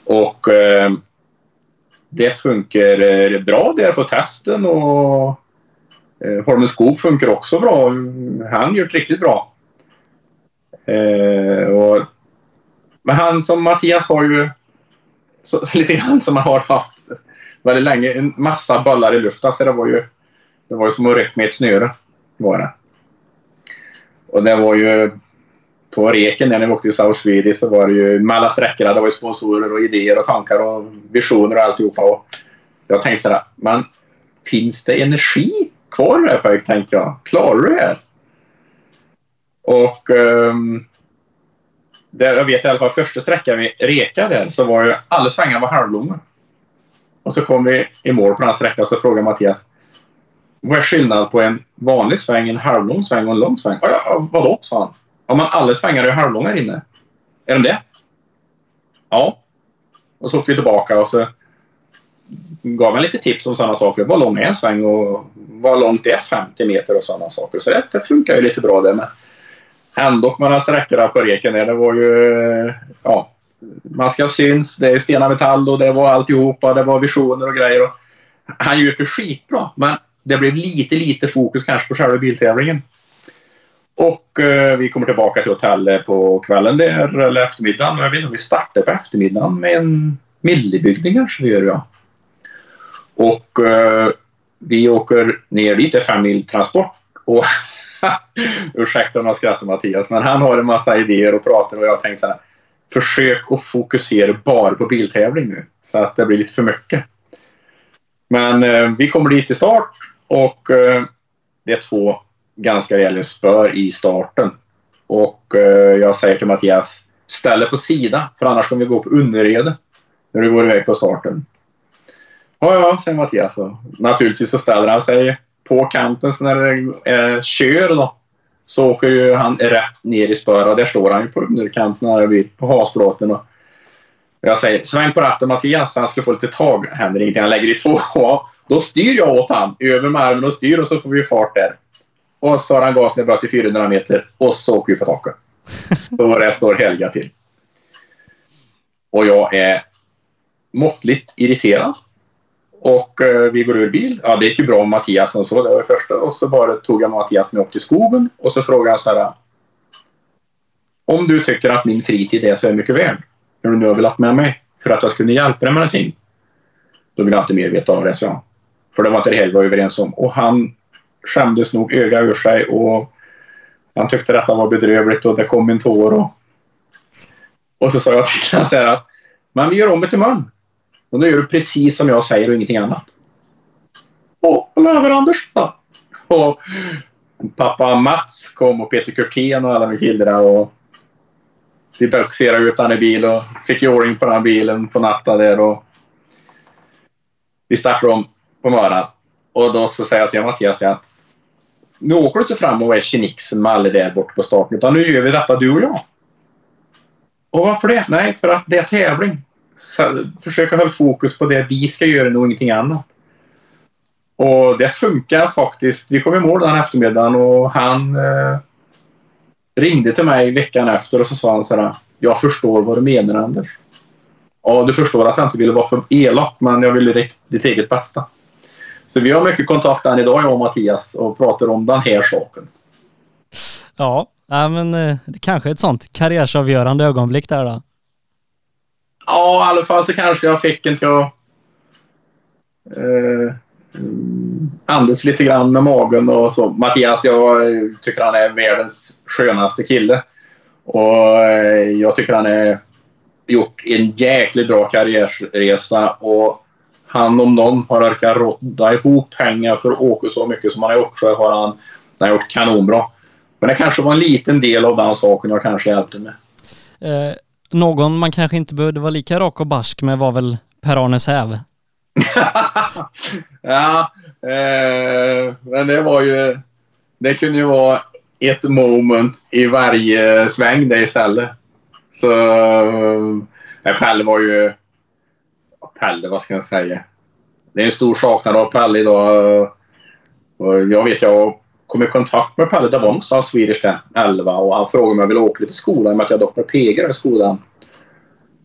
Och eh, det funkar eh, bra där på testen och eh, Holmen skog funkar också bra. Han gör det riktigt bra. Eh, och, men han som Mattias har ju så, så lite grann som han har haft väldigt länge. En massa bollar i luften. Så det var ju det var ju som att rycka med ett snöre. Var det. Och det var ju på reken när vi åkte i South Swedish så var det ju med alla sträckorna. Det var ju sponsorer och idéer och tankar och visioner och alltihopa. Och jag tänkte sådär, men finns det energi kvar i det här tänkte jag. Klarar du det här? Och ehm, um, där, jag vet i alla fall första sträckan vi rekade där så var ju alla svängar var halvlånga. Och så kom vi i mål på den här sträckan så frågade Mattias vad är skillnaden på en vanlig sväng, en halvlång sväng och en lång sväng? Ja, vadå? sa han. Ja, men alla svängar är halvlånga här inne. Är de det? Ja. Och så åkte vi tillbaka och så gav han lite tips om sådana saker. Vad lång är en sväng och vad långt är 50 meter och sådana saker. Så det, det funkar ju lite bra det med. Ändå mellan sträckorna på reken där, det var ju... Ja, man ska syns, det är Stena Metall och det var alltihopa, det var visioner och grejer. Och han gjorde det skitbra, men det blev lite, lite fokus kanske på själva biltävlingen. Och eh, vi kommer tillbaka till hotellet på kvällen där, eller eftermiddagen. Jag vet inte om vi startar på eftermiddagen med en millibygning kanske vi gör, ja. Och eh, vi åker ner dit, det är fem mil transport. Och ursäkta om jag skrattar Mattias, men han har en massa idéer och pratar och jag har tänkt så här. Försök att fokusera bara på biltävling nu så att det blir lite för mycket. Men eh, vi kommer dit till start och eh, det är två ganska rejäla spör i starten. Och eh, jag säger till Mattias, ställ dig på sida för annars kommer vi gå på underrede när du går iväg på starten. Ja, ja, säger Mattias. Och naturligtvis så ställer han sig på kanten så när det är kör då, så åker ju han rätt ner i spöra. och där står han ju på underkanten på hasplåten. Och jag säger sväng på ratten Mattias, han skulle få lite tag. Händer ingenting, han lägger i två. Då styr jag åt han över med armen och styr och så får vi fart där. Och så har han gasen bra till 400 meter och så åker vi på taket. Så det står Helga till. Och jag är måttligt irriterad. Och eh, vi går ur bil. Ja, det gick ju bra med Mattias och så. Det var det första. Och så bara tog jag Mattias med upp till skogen. Och så frågade han så här. Om du tycker att min fritid är så mycket värd. När du nu har velat med mig. För att jag skulle hjälpa dig med någonting. Då vill jag inte mer veta av det, så jag. För det var inte det heller var överens om. Och han skämdes nog öga ur sig. Och han tyckte detta var bedrövligt och det kom en tår. Och, och så sa jag till honom så här att. Men vi gör om det till imorgon. Och då gör du precis som jag säger och ingenting annat. Och över Anders då. Och pappa Mats kom och Peter Kurtén och alla med killarna och vi böxerade ut han i bil och fick i ordning på den här bilen på natten där och vi startade om på morgonen. Och då så säger jag till Mattias att nu åker du inte fram och är tjenixen med alla där borta på starten utan nu gör vi detta du och jag. Och varför det? Nej, för att det är tävling försöka hålla fokus på det vi ska göra och ingenting annat. Och det funkar faktiskt. Vi kom i mål den eftermiddagen och han eh, ringde till mig veckan efter och så sa han så här. Jag förstår vad du menar Anders. Ja, du förstår att jag inte ville vara för elak men jag ville ditt eget bästa. Så vi har mycket kontakt än idag jag och Mattias och pratar om den här saken. Ja, men eh, det kanske är ett sånt karriärsavgörande ögonblick där då. Ja, i alla fall så kanske jag fick en till att eh, Mm. andas lite grann med magen och så. Mattias, jag tycker han är världens skönaste kille. Och eh, jag tycker han har gjort en jäkligt bra karriärresa och han om någon har orkat rodda ihop pengar för att åka så mycket som han har gjort så har han, han har gjort kanonbra. Men det kanske var en liten del av den saken jag kanske hjälpte med. Eh, någon man kanske inte behövde vara lika rak och barsk med var väl Per-Arne Säv? ja, eh, men det var ju... Det kunde ju vara ett moment i varje sväng det istället. Så... Eh, Pelle var ju... Pelle, vad ska jag säga? Det är en stor saknad av Pelle idag. Och jag vet, jag kom i kontakt med Pelle Davonks av Swedish 11 och han frågade om jag ville åka lite till skolan med att jag dock var PG i skolan.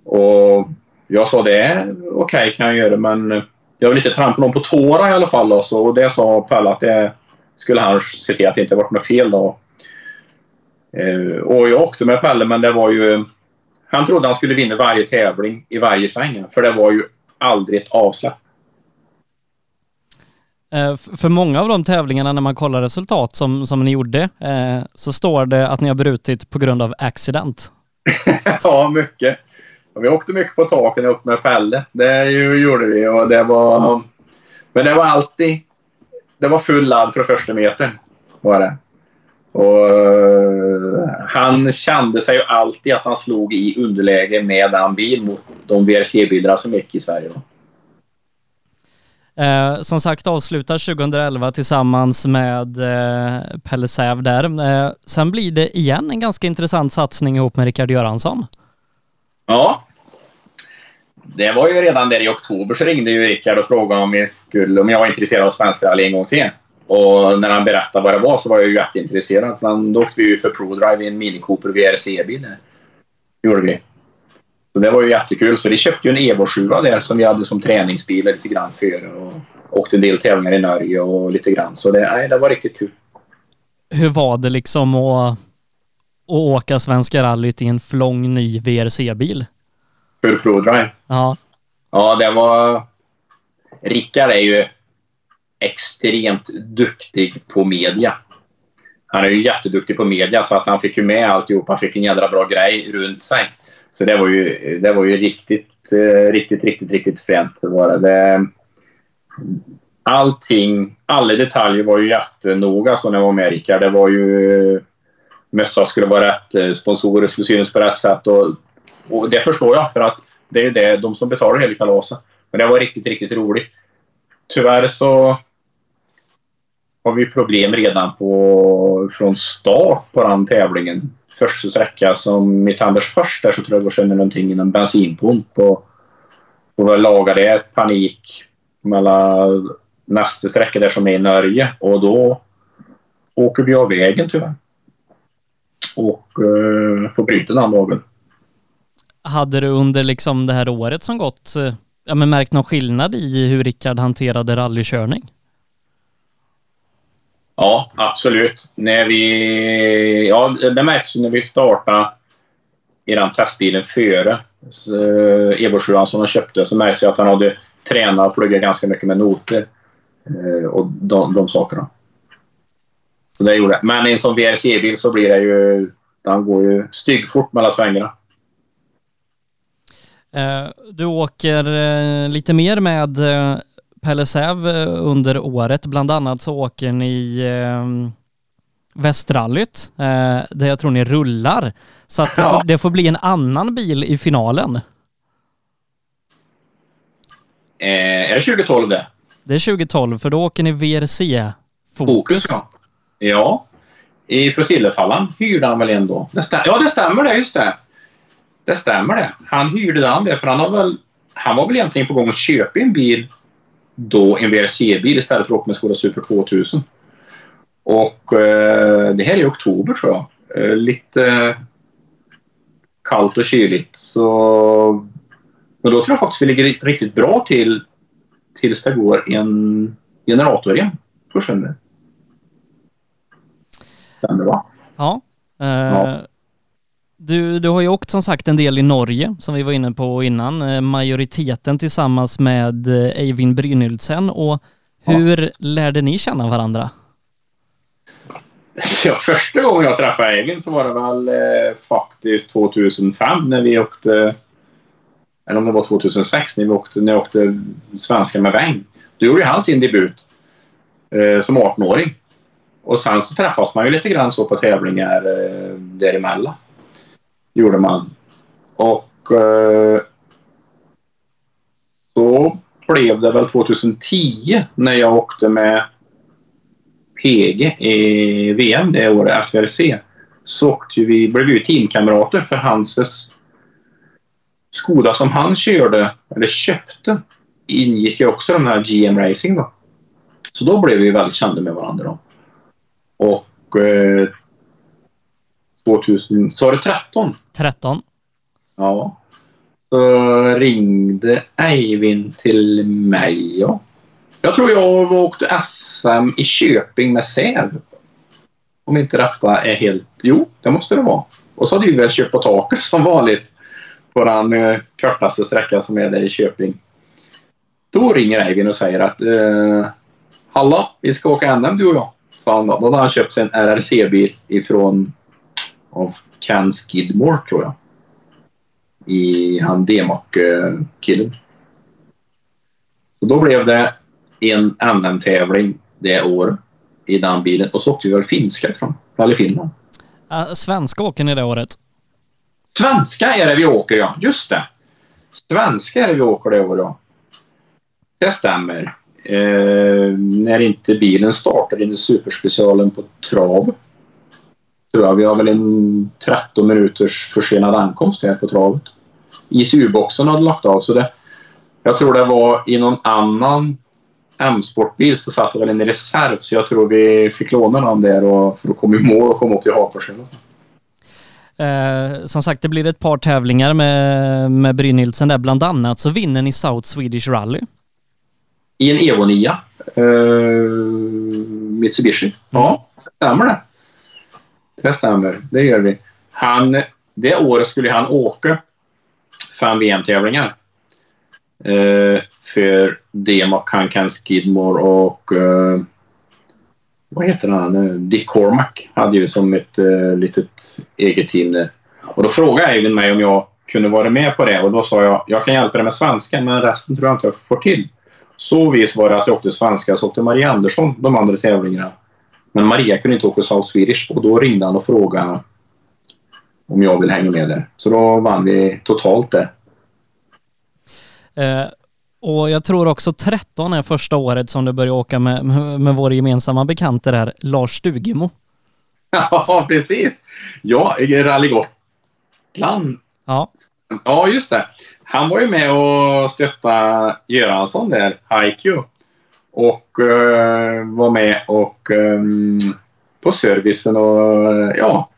Och jag sa det är okej okay, kan jag göra men jag vill inte trampa någon på tårna i alla fall. Då, så, och det sa Pelle att det skulle han se till att det inte var något fel då. Eh, och jag åkte med Pelle men det var ju... Han trodde han skulle vinna varje tävling i varje sväng. För det var ju aldrig ett avsläpp. Eh, för många av de tävlingarna när man kollar resultat som, som ni gjorde eh, så står det att ni har brutit på grund av accident. ja, mycket. Vi åkte mycket på taken upp med Pelle. Det gjorde vi och det var... Men det var alltid... Det var full ladd för första metern. Var det. Och, eh, han kände sig ju alltid att han slog i underläge med den bil mot de VRC-bilarna som gick i Sverige. Eh, som sagt avslutar 2011 tillsammans med eh, Pelle Säv där. Eh, sen blir det igen en ganska intressant satsning ihop med Rickard Göransson. Ja. Det var ju redan där i oktober så ringde ju Rickard och frågade om, jag skulle, om jag var intresserad av Svenska Rally en gång till. Och när han berättade vad det var så var jag ju jätteintresserad. För då åkte vi ju för ProDrive i en Mini Cooper VRC-bil. gjorde vi. Så det var ju jättekul. Så vi köpte ju en Evo 7 där som vi hade som träningsbil lite grann före. Och åkte en del tävlingar i Norge och lite grann. Så det, nej, det var riktigt kul. Hur var det liksom att, att åka Svenska rallyt i en flång ny VRC-bil? För ProDrive? Ja. Ja, det var... Rickard är ju extremt duktig på media. Han är ju jätteduktig på media så att han fick ju med alltihop. Han fick en jädra bra grej runt sig. Så det var ju, det var ju riktigt, eh, riktigt, riktigt, riktigt fränt. Var det. allting, alla detaljer var ju jättenoga så när jag var med Rickard. Det var ju mössa skulle vara rätt, eh, sponsorer skulle synas på rätt sätt och, och det förstår jag för att det är ju det, de som betalar hela kalaset. Men det var riktigt, riktigt roligt. Tyvärr så har vi problem redan på, från start på den tävlingen. Första sträcka som mitt Anders först där så tror jag vi känner någonting inom bensinpump och, och lagade. Panik mellan nästa sträcka där som är i Norge och då åker vi av vägen tyvärr. Och eh, får bryta den dagen. Hade du under liksom det här året som gått eh, ja, men märkt någon skillnad i hur Rickard hanterade rallykörning? Ja, absolut. När vi, ja, det märks när vi startade i den testbilen före Evo eh, 7 som han köpte så märks det att han hade tränat och pluggat ganska mycket med noter eh, och de, de sakerna. Så det gjorde. Men i en sån VRC-bil så blir det ju... Den går ju styggfort mellan svängarna. Eh, du åker eh, lite mer med Pelle Säv under året. Bland annat så åker ni Västrallyt där jag tror ni rullar. Så att ja. det får bli en annan bil i finalen. Eh, är det 2012 det? Det är 2012 för då åker ni VRC Fokus. Fokus ja. Ja. I Frosillefallan hyrde han väl en då? Det ja, det stämmer det. Just det. Det stämmer det. Han hyrde den det för han, har väl, han var väl egentligen på gång att köpa en bil då, en VRC-bil istället för att åka Skoda Super 2000. Och eh, det här är i oktober tror jag. Eh, lite eh, kallt och kyligt. Så... Men då tror jag faktiskt vi ligger riktigt bra till tills det går en generator igen på sjön. Stämmer va? Ja. Eh, ja. Du, du har ju åkt som sagt en del i Norge som vi var inne på innan. Eh, majoriteten tillsammans med eh, Eivind Brynildsen och hur ja. lärde ni känna varandra? Ja, första gången jag träffade Eivind så var det väl eh, faktiskt 2005 när vi åkte eller om det var 2006 när vi åkte, när jag åkte svenska med Weng. Då gjorde han sin debut eh, som 18-åring. Och sen så träffas man ju lite grann så på tävlingar eh, däremellan. Gjorde man. Och eh, så blev det väl 2010 när jag åkte med PG i VM det året, SVRC. Så åkte vi, blev vi teamkamrater för Hanses Skoda som han körde, eller köpte, ingick ju också den här GM Racing då. Så då blev vi väldigt kända med varandra då. Och eh, 2000, så var det 13? 13. Ja. Så ringde Eivind till mig, ja. Jag tror jag åkte SM i Köping med Säv. Om inte detta är helt... Jo, det måste det vara. Och så hade vi väl köpt på taket som vanligt på den eh, kortaste sträckan som är där i Köping. Då ringer Eivind och säger att eh, Hallå, vi ska åka NM du och jag. Sa han då. Då hade han köpt sig en RRC-bil ifrån av Ken Skidmore tror jag. I han Demak-killen. Så då blev det en NM-tävling det året. i den bilen. Och så åkte vi väl finska tror jag. Eller Finland. Uh, svenska åker ni det året? Svenska är det vi åker, ja. Just det. Svenska är det vi åker det året, ja. Det stämmer. Eh, när inte bilen startar in i superspecialen på trav. Tror jag. Vi har väl en 13 minuters försenad ankomst här på travet. ICU-boxen hade lagt av så det... Jag tror det var i någon annan M-sportbil så satt det väl en reserv så jag tror vi fick låna den där och, för att komma i mål och komma upp till Hagfors. Eh, som sagt, det blir ett par tävlingar med, med Brynildsen där. Bland annat så vinner ni South Swedish Rally. I en Evo 9. Eh, Mitsubishi. Ja, stämmer det. Det stämmer. Det gör vi. Han, det året skulle han åka fem VM-tävlingar. Eh, för Demak, Hankan Skidmore och eh, vad heter han? Dick Cormack hade ju som ett eh, litet eget team där. Och då frågade Eivind mig om jag kunde vara med på det och då sa jag jag kan hjälpa dig med svenska men resten tror jag inte jag får till. Så vis var det att jag åkte svenska så åkte Maria Andersson de andra tävlingarna. Men Maria kunde inte åka South Swedish och då ringde han och frågade om jag vill hänga med där. Så då vann vi totalt det. Eh, och jag tror också 13 är första året som du börjar åka med, med, med vår gemensamma bekante där, Lars Stugemo. Ja, precis. Ja, Rally Gotland. Ja. Ja, just det. Han var ju med och stöttade Göransson där, HiQ. Och uh, var med och um, på servicen och eh, ja,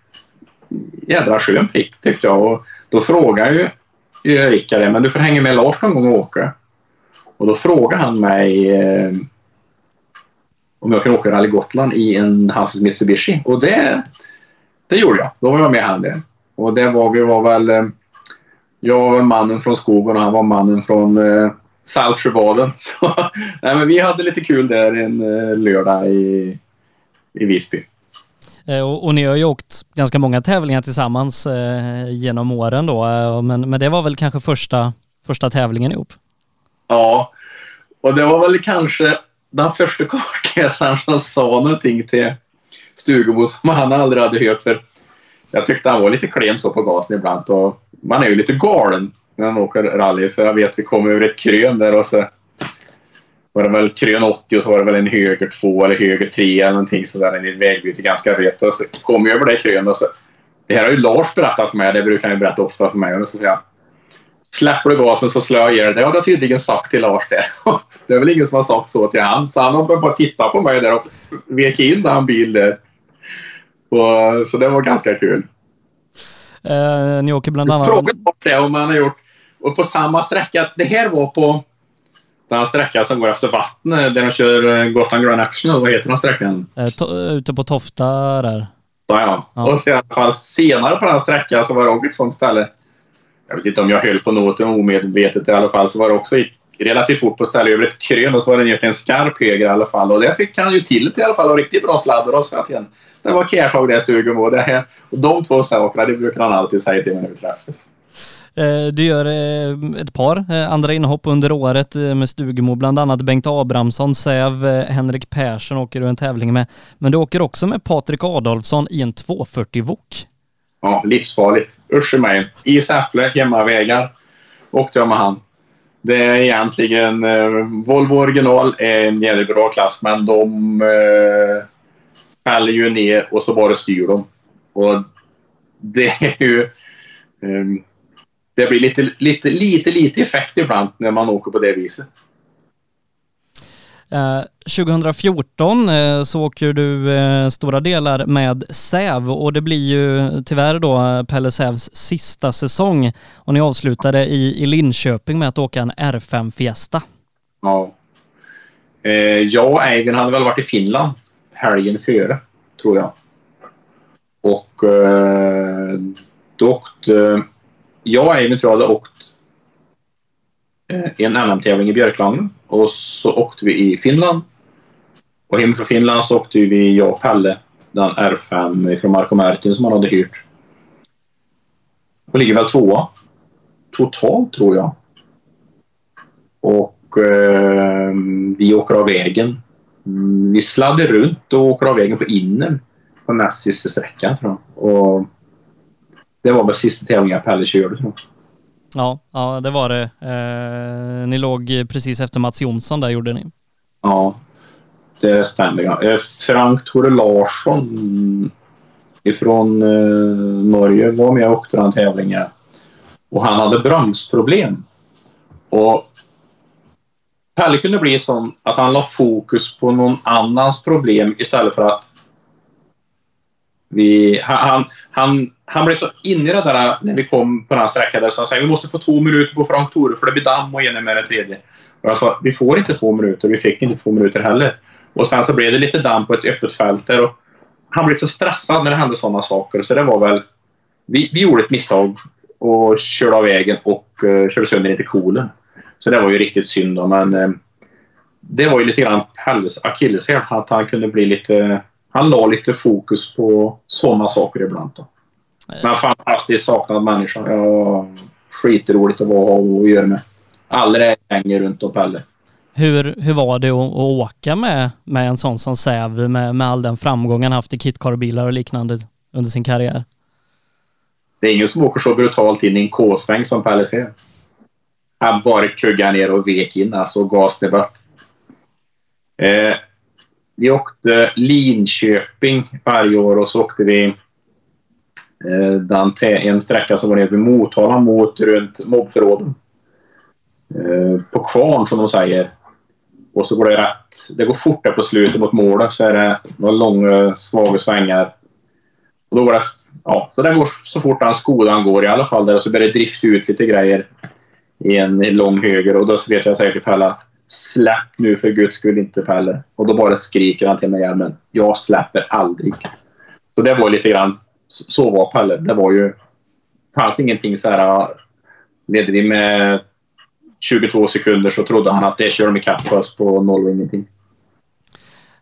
jädra skön prick tyckte jag. Och då frågade ju Rickard det, men du får hänga med Lars någon gång och åka. Och då frågade han mig eh, om jag kunde åka Rally Gotland i en Hanses Mitsubishi. Och det, det gjorde jag. Då var jag med han det. Och det var, vi var väl... Eh, jag var mannen från skogen och han var mannen från eh, Saltsjöbaden. Så, nej, men vi hade lite kul där en eh, lördag i, i Visby. Eh, och, och, ni har ju åkt ganska många tävlingar tillsammans eh, genom åren då, eh, men, men det var väl kanske första, första tävlingen ihop? Ja, och det var väl kanske den första kartläsaren som sa någonting till Stugemo som han aldrig hade hört för jag tyckte han var lite klen så på gasen ibland och man är ju lite galen när man åker rally så jag vet vi kom över ett krön där och så var det väl krön 80 och så var det väl en höger 2 eller höger 3 eller någonting sådär ett vägbyte ganska rätt och så kom vi över det krönet och så det här har ju Lars berättat för mig, det brukar han ju berätta ofta för mig och så säger jag Släpper du gasen så slår jag i det. Det har jag tydligen sagt till Lars det. Det är väl ingen som har sagt så till han. Så han har bara tittat på mig där och vek in den bil där. Och, så det var ganska kul. Uh, ni åker bland annat... Fråga bort det om man har gjort. Och på samma sträcka. Det här var på den sträckan som går efter vattnet där de kör eh, Gotland Grand National. Vad heter den sträckan? Uh, ute på Tofta där. Ja, ja. ja. Och sen, senare på den sträckan så var det också ett sånt ställe jag vet inte om jag höll på noten omedvetet i alla fall, så var det också relativt fort på ställe över ett krön och så var det ner till en skarp höger i alla fall. Och det fick han ju till i alla fall och riktigt bra sladdar och så igen. Det var kärtag det stugan och det här. Och de två sakerna, det brukar han alltid säga till mig när vi träffas. Eh, du gör eh, ett par eh, andra inhopp under året med Stugemo, bland annat Bengt Abrahamsson, Säv, Henrik Persson åker du en tävling med. Men du åker också med Patrik Adolfsson i en 240 Wok. Ja, livsfarligt. Usch i mig. I Säffle, hemmavägar, åkte jag med han. Det är egentligen... Eh, Volvo original är en jävligt bra klass, men de eh, fäller ju ner och så bara styr de. Och det är ju... Eh, det blir lite, lite, lite, lite effekt ibland när man åker på det viset. 2014 eh, eh, så åker du eh, stora delar med Säv och det blir ju tyvärr då Pelle Sävs sista säsong och ni avslutade i, i Linköping med att åka en R5 Fiesta. Ja. jag och Eivind hade väl varit i Finland helgen före, tror jag. Och då åkte... Jag och Eivind tror jag hade åkt eh, en NM-tävling i Björklangen och så åkte vi i Finland. Och hem från Finland så åkte vi, jag och Pelle, den R5 från Marco Mertin som han hade hyrt. Och ligger väl tvåa. Totalt tror jag. Och eh, vi åker av vägen vi sladdar runt och åker av vägen på innen på näst sista sträckan tror jag. Och det var väl sista tävlingen Pelle körde tror jag. Ja, ja det var det. Eh, ni låg precis efter Mats Jonsson där gjorde ni. Ja, det stämmer. Eh, Frank Tore Larsson ifrån eh, Norge var med och åkte den tävlingen. Och han hade bromsproblem. Och Pelle kunde bli sån att han la fokus på någon annans problem istället för att vi, han, han, han blev så inne i det där äh, när vi kom på den här sträckan där så han sa vi måste få två minuter på Frank Tore för det blir damm och ena med det tredje. Och jag sa vi får inte två minuter. Vi fick inte två minuter heller. Och sen så blev det lite damm på ett öppet fält där och han blev så stressad när det hände sådana saker så det var väl vi, vi gjorde ett misstag och körde av vägen och uh, körde sönder intercoolen. Så det var ju riktigt synd då, men uh, det var ju lite grann Pelles akilleshäl att han kunde bli lite han la lite fokus på sådana saker ibland. Då. Men fantastiskt saknad människa. Ja, skitroligt att vara och göra med. Aldrig hänger runt om Pelle. Hur, hur var det att, att åka med, med en sån som Säv med, med all den framgång han haft i kitcarbilar och liknande under sin karriär? Det är ingen som åker så brutalt in i en K-sväng som Pelle ser. Han bara kuggar ner och vek in alltså gasdebatt. Eh, vi åkte Linköping varje år och så åkte vi eh, Eh, den en sträcka som går ner vid Motala mot runt mobbförråden. Eh, på kvarn som de säger. Och så går det rätt. Det går fort där på slutet mot målet så är det några långa svaga svängar. Och då går det, ja, så det går så fort den skolan går i alla fall där och så börjar det drifta ut lite grejer i en lång höger och då vet jag säkert till Pelle Släpp nu för guds skull inte Pelle. Och då bara skriker han till mig igen, men jag släpper aldrig. Så det var lite grann, så var Pelle. Det var ju, fanns ingenting så här, ledde vi med 22 sekunder så trodde han att det kör de ikapp oss på noll och ingenting.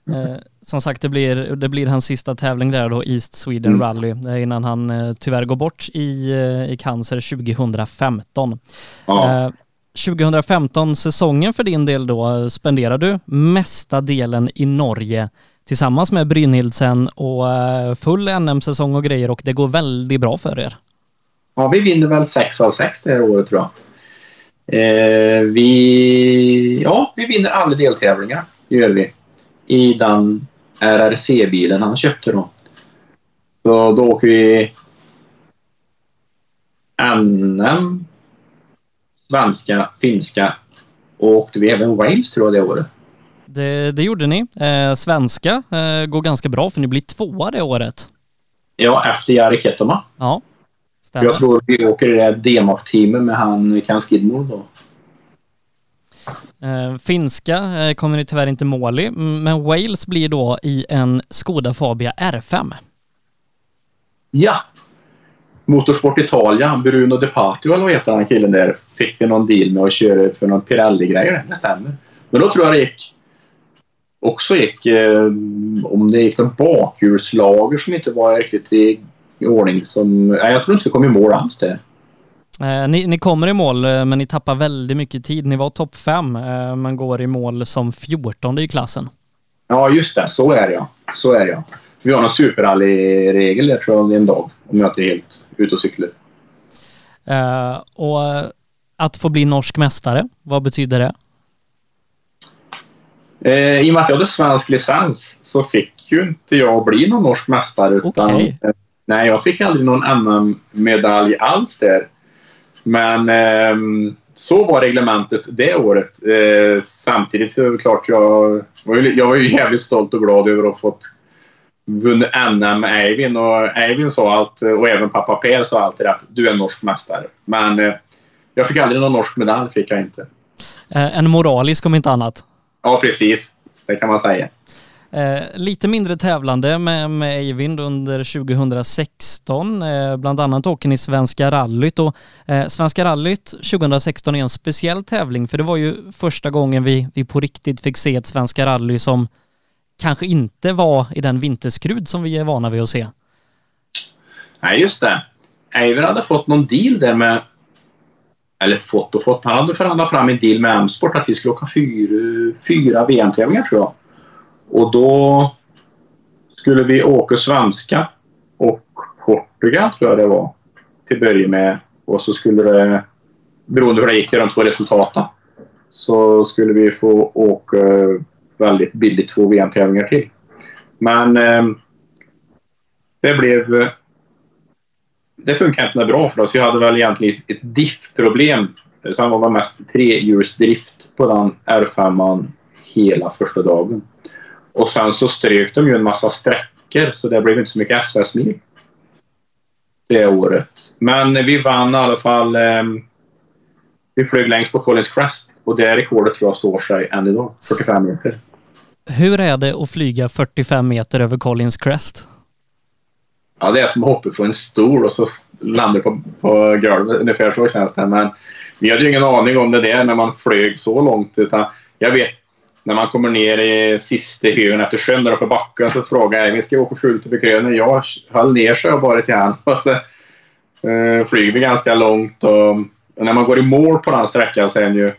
Eh, som sagt, det blir, det blir hans sista tävling där då, East Sweden mm. Rally, eh, innan han eh, tyvärr går bort i, eh, i cancer 2015. Ja. Eh, 2015-säsongen för din del då spenderar du mesta delen i Norge tillsammans med Brynhildsen och eh, full NM-säsong och grejer och det går väldigt bra för er. Ja, vi vinner väl 6 av 6 det här året tror jag. Eh, vi, ja, vi vinner alla deltävlingar, det gör vi. I den RRC-bilen han köpte då. Så då åker vi NM, svenska, finska och åkte vi även Wales tror jag det året. Det, det gjorde ni. Eh, svenska eh, går ganska bra för ni blir tvåa det året. Ja, efter Jari Ketoma. Ja, stämmer. Jag tror vi åker i det DMAC-teamet med han Ken Skidmore då. Eh, finska eh, kommer ni tyvärr inte mål i, men Wales blir då i en Skoda Fabia R5. Ja, Motorsport Italia, Bruno De Patio eller vad heter han killen där, fick vi någon deal med att köra för någon Pirelli-grejer. Det stämmer. Men då tror jag det gick också gick, eh, om det gick någon bakhjulslager som inte var riktigt i, i ordning. Som, nej, jag tror inte vi kom i mål alls där. Eh, ni, ni, kommer i mål eh, men ni tappar väldigt mycket tid. Ni var topp fem eh, men går i mål som 14 i klassen. Ja just det, så är det ja. Så är det ja. Vi har någon superrally-regel där tror jag en dag om jag inte är helt ute och cyklar. Uh, och att få bli norsk mästare, vad betyder det? Uh, I och med att jag hade svensk licens så fick ju inte jag bli någon norsk mästare. Utan, okay. uh, nej, jag fick aldrig någon NM-medalj alls där. Men ehm, så var reglementet det året. samtidigt så är det klart jag, jag var ju jävligt stolt och glad över att ha fått vunnit NM med Eivind och Eivind sa allt och även pappa Per sa alltid att du är norsk mästare. Men eh, jag fick aldrig någon norsk medalj, fick jag inte. Eh, en moralisk om inte annat. Ja, precis. Det kan man säga. Eh, lite mindre tävlande med, med Eivind under 2016. Eh, bland annat åker ni Svenska rallyt och eh, Svenska rallyt 2016 är en speciell tävling för det var ju första gången vi, vi på riktigt fick se ett Svenska rally som kanske inte var i den vinterskrud som vi är vana vid att se. Nej, just det. Eiver hade fått någon deal där med eller fått och fått. Han hade förhandlat fram en deal med M-sport att vi skulle åka fyra, fyra VM-tävlingar tror jag. Och då skulle vi åka svenska och Portugal tror jag det var till början med. Och så skulle det, beroende på hur det gick i de två resultaten, så skulle vi få åka väldigt billigt två VM-tävlingar till. Men eh, det blev... Det funkade inte bra för oss. Vi hade väl egentligen ett diff-problem. Sen var det mest trehjulsdrift på den R5 hela första dagen. Och sen så strök de ju en massa sträckor så det blev inte så mycket SS-mil det året. Men vi vann i alla fall. Eh, vi flög längst på Collins Crest och det rekordet tror jag står sig än idag. 45 meter. Hur är det att flyga 45 meter över Collins Crest? Ja, det är som att hoppa från en stol och så landar på, på golvet. Ungefär så känns det. Men vi hade ju ingen aning om det där när man flög så långt. Utan jag vet när man kommer ner i sista högen efter sjön där för backen så frågar jag vi ska åka fullt upp i krönen. Jag höll ner sig och bara till. Och så uh, flyger vi ganska långt. Och, och, när man går i mål på den sträckan så är den ju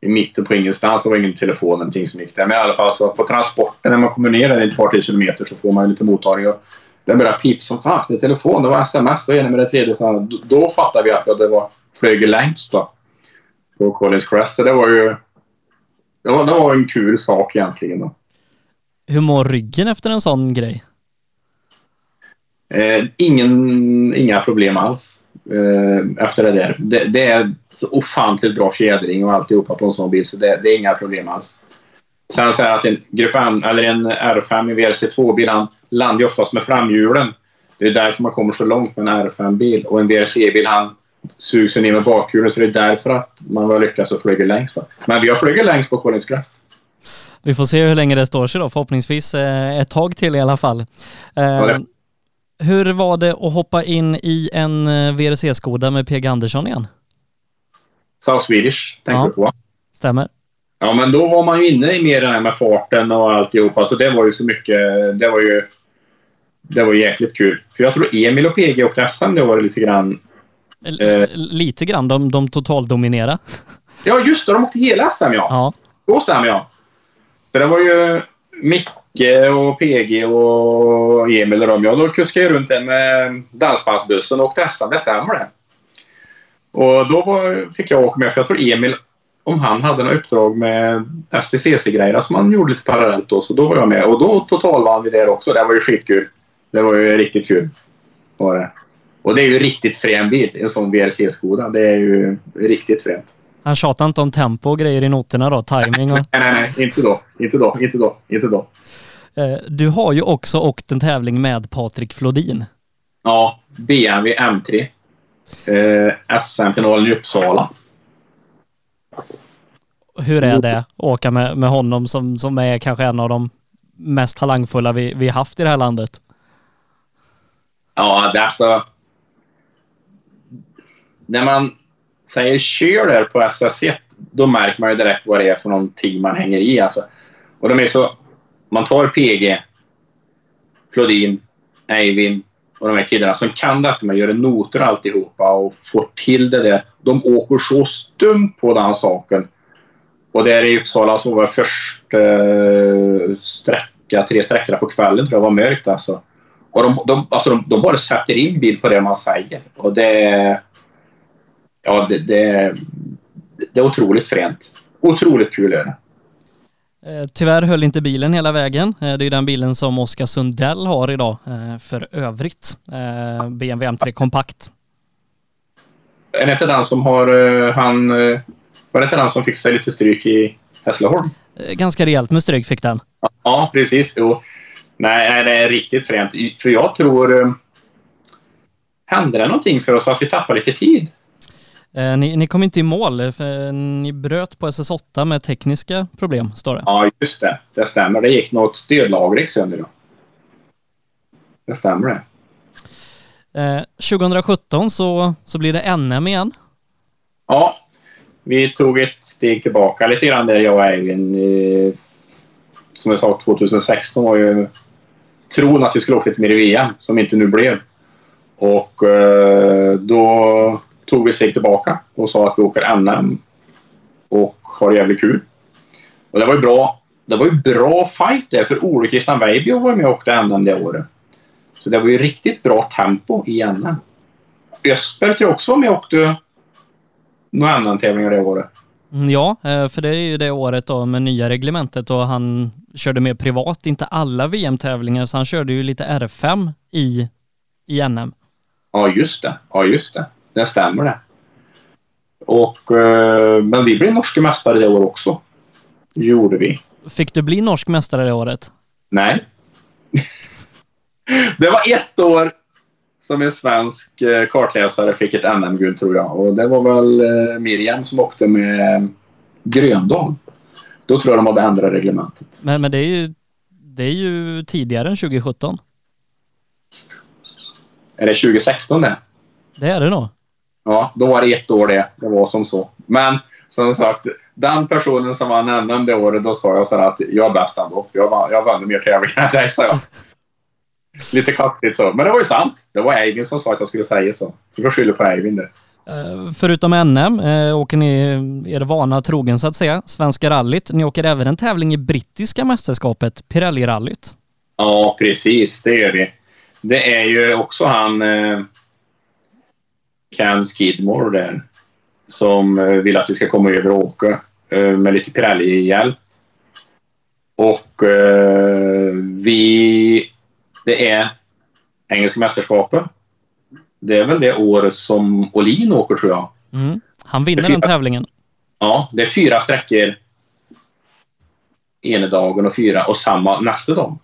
i mitten på ingenstans. Det var ingen telefon eller någonting som gick där. Men i alla fall så på transporten när man kommer ner där ett par tre kilometer så får man lite mottagning. Och den börjar pipa som fan. Det är telefon, det var sms och ena med det tredje. Så då, då fattade vi att det var flög längst då. På Collins Crest. Så det var ju det var, det var en kul sak egentligen. Då. Hur mår ryggen efter en sån grej? Eh, ingen, inga problem alls eh, efter det där. Det, det, är så ofantligt bra fjädring och alltihopa på en sån bil så det, det är inga problem alls. Sen så är att en Grupp N eller en R5 i VRC2-bil han landar ju oftast med framhjulen. Det är därför man kommer så långt med en R5-bil och en VRC-bil han sugs ner med bakhjulen så det är därför att man har lyckats att flyga längst. Då. Men vi har flugit längst på Collins Crest. Vi får se hur länge det står sig då, förhoppningsvis eh, ett tag till i alla fall. Ja, hur var det att hoppa in i en eh, VRC-skoda med PG Andersson igen? South Swedish tänkte ja, du på. Stämmer. Ja, men då var man ju inne i mer det här med farten och alltihopa, så det var ju så mycket, det var ju det var jäkligt kul. För jag tror Emil och PG åkte SM det var lite grann. Eh, lite grann, de, de totaldominerade. Ja, just det, de åkte hela SM ja. Ja. Då stämmer jag. Så det var ju Micke och PG och Emil och dem. Ja, då kuskade jag runt en med dansbandsbussen och åkte SM, det stämmer det. Och då var, fick jag åka med, för jag tror Emil, om han hade något uppdrag med STCC-grejer som han gjorde lite parallellt då, så då var jag med. Och då totalvann vi det också. Det var ju skitkul. Det var ju riktigt kul. Var det. Och det är ju riktigt frän bil, en sån VRC-skoda. Det är ju riktigt fränt. Han tjatar inte om tempo och grejer i noterna då, timing och... nej, nej, nej, inte då. Inte då, inte då, inte då. Eh, du har ju också åkt en tävling med Patrik Flodin. Ja, BMW M3. Eh, SM-finalen i Uppsala. Hur är det att åka med, med honom som, som är kanske en av de mest talangfulla vi, vi haft i det här landet? Ja, det är alltså... När man säger kör där på SS1, då märker man ju direkt vad det är för någonting man hänger i. Alltså. Och de är så... Man tar PG, Flodin, Eivind och de här killarna som kan detta med att göra noter och alltihopa och får till det där. De åker så stumt på den saken. Och där i Uppsala så var första eh, sträcka, tre sträckorna på kvällen tror jag var mörkt alltså. Och de, de, alltså de, de bara sätter in bild på det man säger. Och det... Ja, det, det, det är otroligt fränt. Otroligt kul är det. Eh, tyvärr höll inte bilen hela vägen. Eh, det är den bilen som Oskar Sundell har idag eh, för övrigt. BMW M3 Kompakt. Är det inte den som har, han, var det inte den som fick sig lite stryk i Hässleholm? Ganska rejält med stryk fick den. Ja, precis. Jo. Nej, det är riktigt fränt. För jag tror... Hände det någonting för oss att vi tappade lite tid? Eh, ni, ni, kom inte i mål, för ni bröt på SS8 med tekniska problem, står det. Ja, just det. Det stämmer. Det gick något stödlager sönder då. Det stämmer det. Eh, 2017 så, så blir det NM igen. Ja, vi tog ett steg tillbaka lite grann där jag och Eivind. Eh, som jag sa, 2016 var ju tron att vi skulle åka lite mer i VM, som inte nu blev. Och eh, då tog vi steg tillbaka och sa att vi åker NM och har jävligt kul. Och det var ju bra det var ju bra fight där för Ole Christian Weibio var med och åkte NM det året. Så det var ju riktigt bra tempo i NM. Östberg tror jag också var med och åkte några NM-tävlingar det året. Mm, ja, eh, för det är ju det året då med nya reglementet och han körde mer privat, inte alla VM-tävlingar, så han körde ju lite R5 i, i NM. Ja, just det. Ja, just det. Det stämmer det. Och, eh, men vi blev norska mästare det året också. Gjorde vi. Fick du bli norsk mästare det året? Nej. det var ett år som en svensk eh, kartläsare fick ett NM-guld tror jag. Och det var väl eh, Miriam som åkte med Gröndal. Då tror jag de hade ändrat reglementet. Men, men det, är ju, det är ju tidigare än 2017. Är det 2016 det? Det är det nog. Ja, då var det ett år det. Det var som så. Men som sagt, den personen som vann NM det året, då sa jag så här att jag är bäst ändå. Jag, vann, jag vann mer tävlingar än dig, sa jag. Lite kaxigt så. Men det var ju sant. Det var Eivind som sa att jag skulle säga så. Så får skylla på Eivind där. Eh, förutom NM eh, åker ni er vana trogen så att säga, Svenska rallyt. Ni åker även en tävling i brittiska mästerskapet, Pirelli-rallyt. Ja, precis. Det gör vi. Det är ju också han eh, Ken Skidmore där som eh, vill att vi ska komma över och åka eh, med lite Pirelli-hjälp. Och eh, vi... Det är Engelska mästerskapet. Det är väl det året som Olin åker tror jag. Mm. Han vinner Det den fyra- tävlingen. Ja, det är fyra sträckor ena dagen och fyra och samma nästa dag.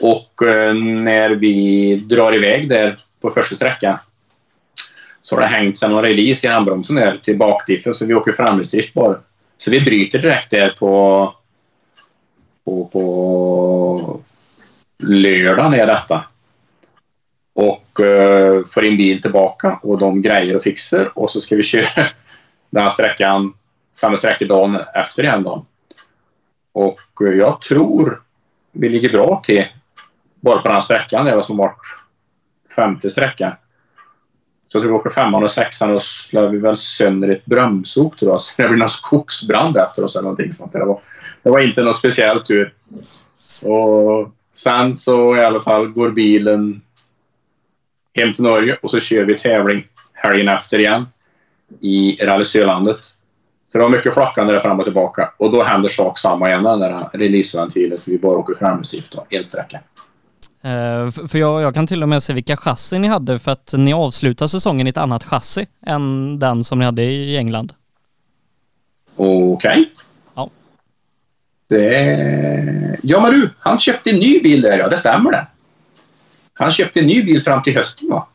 Och eh, när vi drar iväg där på första sträckan så har det hängt sig någon release i handbromsen där till bakdiffen så vi åker framhjulsdrift bara. Så vi bryter direkt där på, på, på lördagen är detta. Och eh, får in bil tillbaka och de grejer och fixar och så ska vi köra den här sträckan samma sträcka dagen efter igen då. Och eh, jag tror vi ligger bra till bara på den här sträckan. Det var som vart femte sträcka. Så jag tror vi åker femman och sexan och slår vi väl sönder ett bromsok tror jag. Så det blir någon skogsbrand efter oss eller någonting sånt. Så det, var, det var inte någon speciell tur. Och sen så i alla fall går bilen hem till Norge och så kör vi tävling helgen efter igen i Rally Sölandet. Så det var mycket flackande där fram och tillbaka. Och då händer sak samma igen, den där releaseventilen. Så vi bara åker framhjulsdrift då, elsträcka. F- För jag, jag kan till och med se vilka chassin ni hade för att ni avslutar säsongen i ett annat chassi än den som ni hade i England. Okej. Ja. Det... Ja men du, han köpte en ny bil där ja, det stämmer det. Han köpte en ny bil fram till hösten va?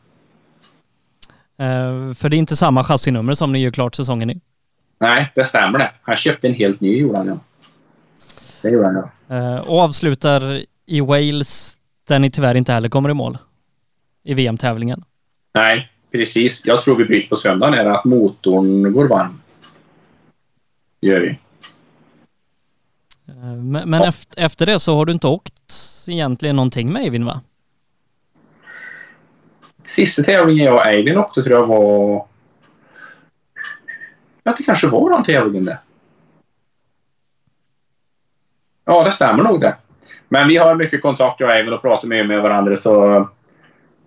Eh, För det är inte samma chassinummer som ni gör klart säsongen i. Nej, det stämmer det. Han köpte en helt ny gjorde han ja. Det gjorde han ja. Eh, Och avslutar i Wales där ni tyvärr inte heller kommer i mål. I VM-tävlingen. Nej, precis. Jag tror vi byter på söndagen är att motorn går varm. Gör vi. Eh, Men, men efter, efter det så har du inte åkt egentligen någonting med Eivind va? Sista tävlingen jag och Eivind åkte tror jag var... Ja, det kanske var den tävlingen det. Ja, det stämmer nog det. Men vi har mycket kontakt jag och Eivind och pratar mycket med varandra så...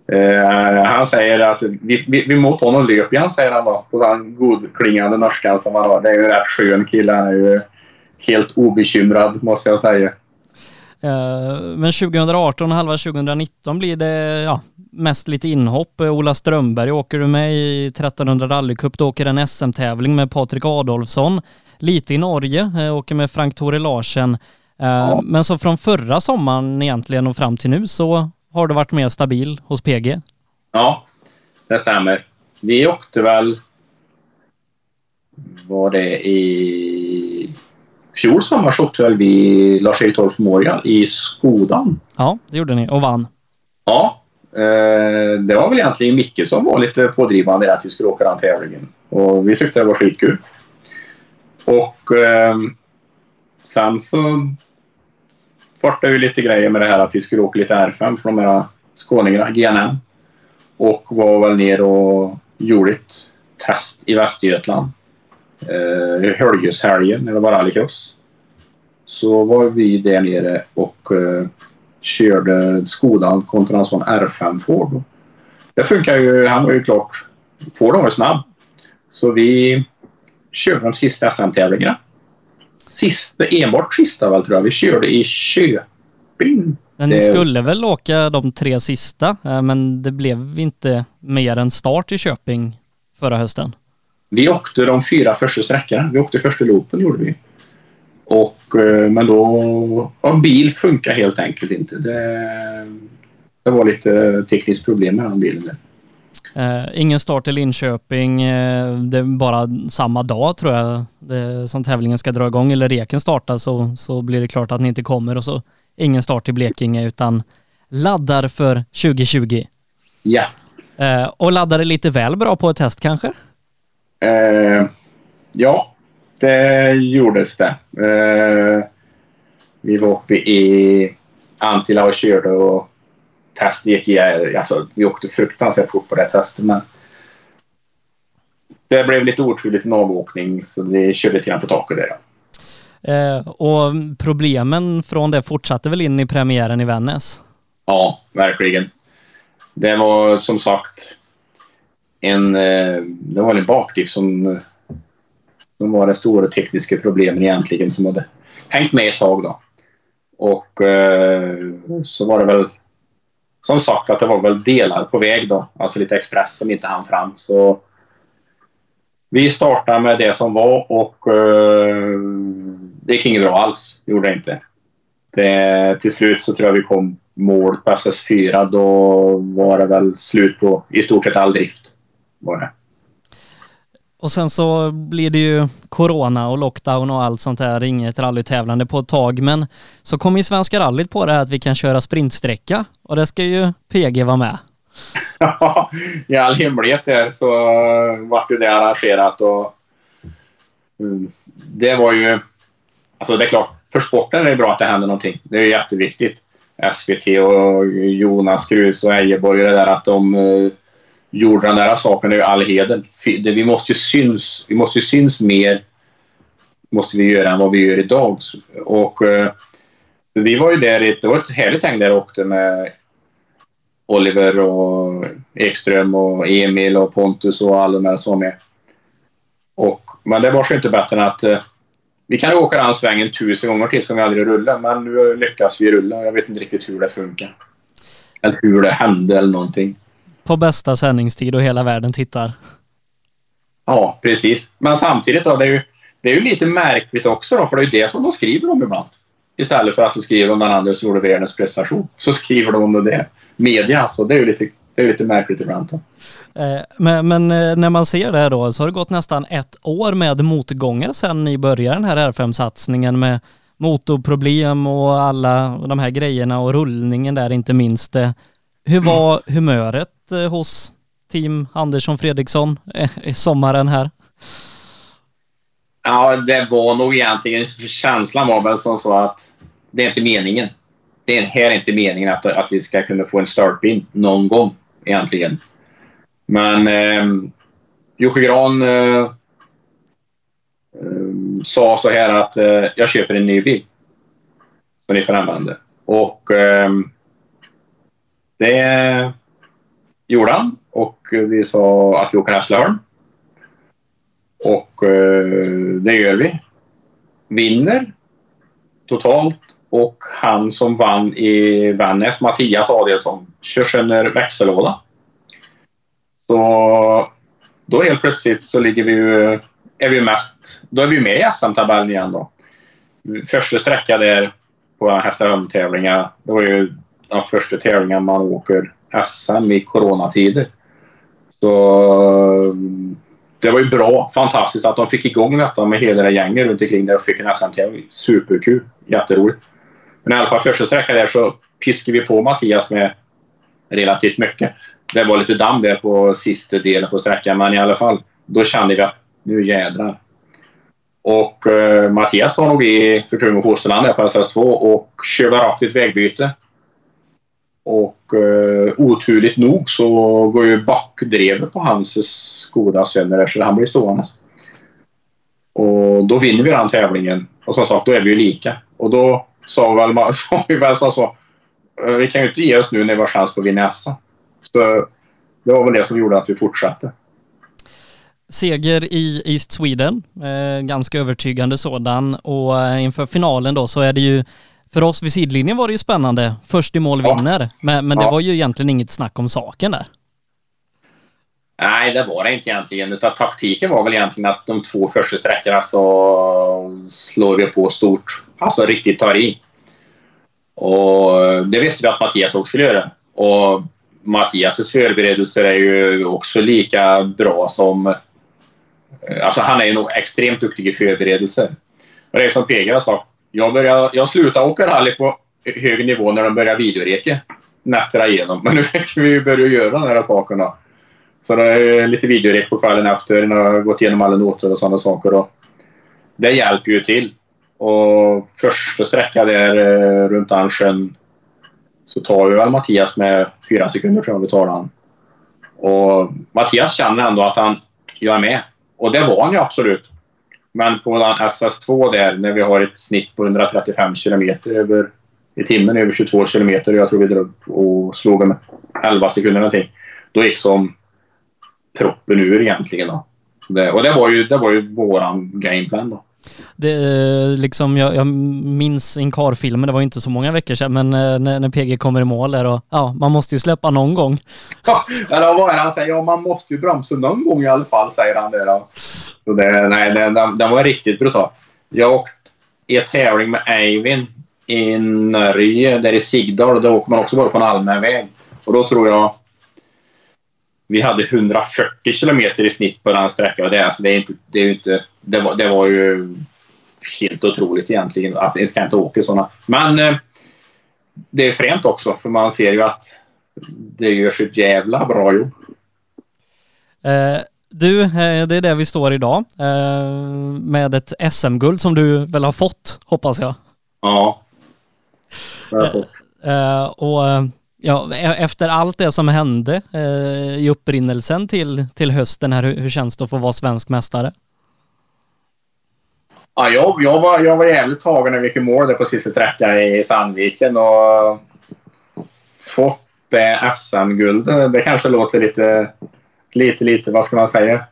Eh, han säger att vi, vi, vi mot honom löper han säger han då. På den godklingande norskan som han har. Det är ju en rätt skön kille. Han är ju helt obekymrad måste jag säga. Eh, Men 2018 och halva 2019 blir det ja, mest lite inhopp. Eh, Ola Strömberg åker du med i 1300 rallycup. Du åker en SM-tävling med Patrik Adolfsson. Lite i Norge, eh, åker med Frank Tore Larsen. Eh, Men så från förra sommaren egentligen och fram till nu så har du varit mer stabil hos PG. Ja, det stämmer. Vi åkte väl... Var det i... Fjol sommar så väl vi Lars-Erik Torp Memorial i Skodan. Ja, det gjorde ni och vann. Ja, eh, det var väl egentligen Micke som var lite pådrivande i att vi skulle åka den tävlingen. Och vi tyckte det var skitkul. Och eh, sen så fartade ju lite grejer med det här att vi skulle åka lite R5 för de här skåningarna, GNM. Och var väl ner och gjorde ett test i Västergötland. Eh, Höljeshelgen, när det var rallycross. så var vi där nere och uh, körde Skodan kontra en sån R5 Ford. Det funkar ju. Han var ju klart. Forden var ju snabb. Så vi körde de sista SM-tävlingarna. Sista, enbart sista väl tror jag. Vi körde i Köping. Men ni skulle väl åka de tre sista, eh, men det blev inte mer än start i Köping förra hösten? Vi åkte de fyra första sträckorna. Vi åkte första loopen gjorde vi. Och, eh, men då... Ja, bil funkar helt enkelt inte. Det, det var lite tekniskt problem med den bilen. Uh, ingen start i Linköping. Uh, det är bara samma dag tror jag det, som tävlingen ska dra igång eller reken startar så, så blir det klart att ni inte kommer och så ingen start i Blekinge utan laddar för 2020. Ja. Uh, och laddade lite väl bra på ett test kanske? Ja, det gjordes det. vi var uppe i Antilla och körde och test gick i, alltså, vi åkte fruktansvärt fort på det testet men det blev lite oturligt en avåkning så vi körde lite grann på taket där. Eh, och problemen från det fortsatte väl in i premiären i Vännäs? Ja, verkligen. Det var som sagt en, eh, det var en bakdiff som, som var det stora tekniska problemen egentligen som hade hängt med ett tag då. Och eh, så var det väl som sagt att det var väl delar på väg då. Alltså lite express som inte hann fram. Så vi startade med det som var och uh, det gick inget bra alls. Gjorde det inte. Det, till slut så tror jag vi kom mål på SS4. Då var det väl slut på i stort sett all drift. Var det. Och sen så blir det ju corona och lockdown och allt sånt där, inget rallytävlande på ett tag. Men så kommer ju Svenska rallyt på det här att vi kan köra sprintsträcka och det ska ju PG vara med. Ja, i all hemlighet där så vart ju det arrangerat och mm, det var ju... Alltså det är klart, för sporten är det bra att det händer någonting. Det är jätteviktigt. SVT och Jonas Krus och Ejeborg och det där att de eh, gjorde den där saken är ju all heder. Vi måste ju syns, vi måste syns mer måste vi göra än vad vi gör idag. Och eh, vi var ju där, det var ett härligt häng där jag åkte med Oliver och Ekström och Emil och Pontus och alla de här som var med. Och, men det var ju inte bättre än att eh, vi kan ju åka den svängen tusen gånger till ska vi aldrig rulla men nu lyckas vi rulla. Jag vet inte riktigt hur det funkar. Eller hur det hände eller någonting på bästa sändningstid och hela världen tittar. Ja, precis. Men samtidigt då, det är ju, det är ju lite märkligt också då, för det är ju det som de skriver om ibland. Istället för att de skriver om den andra som gjorde världens prestation, så skriver de om det. Media, så det är ju lite, det är lite märkligt ibland. Då. Eh, men, men, eh, när man ser det här då, så har det gått nästan ett år med motgångar sedan ni började den här R5-satsningen med motorproblem och alla de här grejerna och rullningen där inte minst. Hur var humöret eh, hos Team Andersson Fredriksson eh, i sommaren här? Ja, det var nog egentligen, känslan var väl som så att det är inte meningen. Det är, här är inte meningen att, att vi ska kunna få en startpin någon gång egentligen. Men eh, Jocke Gran eh, eh, sa så här att eh, jag köper en ny bil som ni får använda. Och eh, det gjorde han och vi sa att vi åker Hässleholm. Och eh, det gör vi. Vinner totalt och han som vann i Vännäs, Mattias Adelsson, kör sönder växellåda. Så då helt plötsligt så ligger vi ju, är vi mest, då är vi med i SM-tabellen igen då. Första sträckan där på Hässleholm-tävlingar, det var ju den första tävlingen man åker SM i coronatider. Så det var ju bra, fantastiskt att de fick igång detta med hela det gänget runt omkring där och fick en SM-tävling. Superkul, jätteroligt. Men i alla fall första sträckan där så piskade vi på Mattias med relativt mycket. Det var lite damm där på sista delen på sträckan men i alla fall då kände vi att nu jädrar. Och uh, Mattias var nog i för kung och fosterland där på SS2 och körde rakt ett vägbyte. Och eh, oturligt nog så går ju backdrevet på hans Skoda sönder så han blir stående. Och då vinner vi den tävlingen Och som sagt, då är vi ju lika. Och då sa vi väl, sa vi väl så, så eh, vi kan ju inte ge oss nu när vi har chans på att vinna SM. Så det var väl det som gjorde att vi fortsatte. Seger i East Sweden, eh, ganska övertygande sådan och eh, inför finalen då så är det ju för oss vid sidlinjen var det ju spännande. Först i mål Ja. vinner, men, men det Ja. var ju egentligen inget snack om saken där. Nej, det var det inte egentligen. Utan taktiken var väl egentligen att de två första sträckorna så slår vi på stort. Alltså riktigt tar i. Och det visste vi att Mattias också skulle göra. Och Mattias förberedelser är ju också lika bra som... Alltså han är ju nog extremt duktig i förberedelser. Och det är som PG har sagt. Jag, började, jag slutade åka rally på hög nivå när de började videoreka nätterna igenom. Men nu fick vi börja göra de här sakerna. Så det är lite videorek på kvällen efter när jag gått igenom alla noter och sådana saker. Och det hjälper ju till. Och första sträckan där eh, runt Ansjön så tar vi väl Mattias med fyra sekunder tror jag vi tar han. Och Mattias känner ändå att han jag är med. Och det var han ju absolut. Men på SS2 där när vi har ett snitt på 135 kilometer över i timmen över 22 kilometer. Jag tror vi drog och slog med 11 sekunder någonting. Då gick som proppen ur egentligen. Då. Det, och det var ju, det var ju våran gameplan då. Det, eh, liksom, jag, jag minns Inkar-filmen, det var ju inte så många veckor sedan, men eh, när, när PG kommer i mål där och ja, man måste ju släppa någon gång. Ja, eller vad är det han säger? Ja, man måste ju bromsa någon gång i alla fall, säger han där. Så det, nej, den, den, den var riktigt brutal. Jag åkte i en tävling med Eivin i Norge, där i Sigdal. Då åker man också bara på en allmän väg. Och då tror jag vi hade 140 kilometer i snitt på den sträckan. Det, alltså, det, är inte, det, är ju inte, det, var, det var ju helt otroligt egentligen. Att en ska inte åka sådana. Men eh, det är fränt också, för man ser ju att det görs ett jävla bra jobb. Eh, du, eh, det är där vi står idag eh, med ett SM-guld som du väl har fått, hoppas jag. Ja. Det har jag fått. Eh, och ja, e- efter allt det som hände i upprinnelsen till, till hösten här, hur, hur känns det att få vara svensk mästare? Ja, jag, jag, var, jag var jävligt tagen när vi gick i mål på sista sträckan i Sandviken och fått det SM-guldet. Det kanske låter lite, lite, lite, vad ska man säga?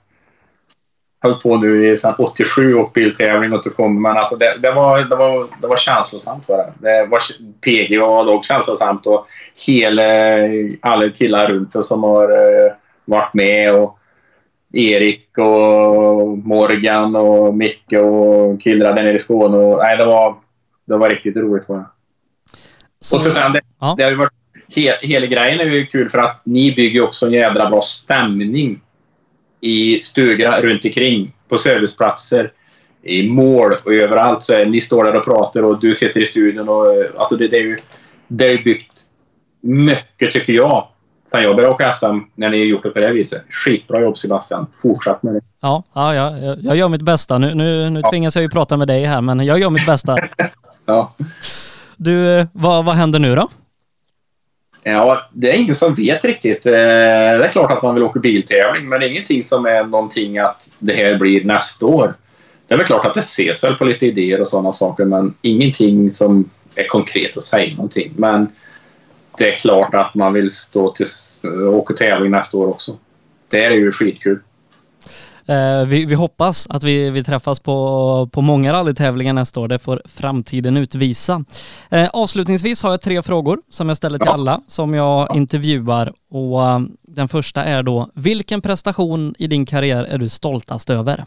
Höll på nu i 87 och biltävling och kom, men alltså det, det, var, det, var, det var känslosamt var det. det var, PG var dock känslosamt och hela, alla killar runt som har eh, varit med och Erik och Morgan och Micke och killarna där nere i Skåne. Och, nej, det, var, det var riktigt roligt. Var det. Så- och så sen, det, Ja. det har ju varit, he, hela grejen är ju kul för att ni bygger också en jädra bra stämning i stugorna runt omkring på serviceplatser, i mål och överallt. Så ni står där och pratar och du sitter i studion. Och, eh, alltså det, det är ju det är byggt mycket, tycker jag, sen jag började åka SM när ni gjort det på det viset. Skitbra jobb Sebastian. Fortsätt med det. Ja, ja, ja jag, jag gör mitt bästa. Nu, nu, nu tvingas jag ju prata med dig här, men jag gör mitt bästa. Ja. Du, eh, vad, vad händer nu då? Ja, det är ingen som vet riktigt. Eh, Det är klart att man vill åka biltävling, men det är ingenting som är någonting att det här blir nästa år. Det är väl klart att det ses väl på lite idéer och sådana saker, men ingenting som är konkret att säga någonting. Men det är klart att man vill stå till åka tävling nästa år också. Det är ju skitkul. Eh, vi, vi hoppas att vi, vi träffas på, på många rallytävlingar nästa år. Det får framtiden utvisa. Eh, avslutningsvis har jag tre frågor som jag ställer till Ja. alla som jag intervjuar. Och eh, den första är då, vilken prestation i din karriär är du stoltast över?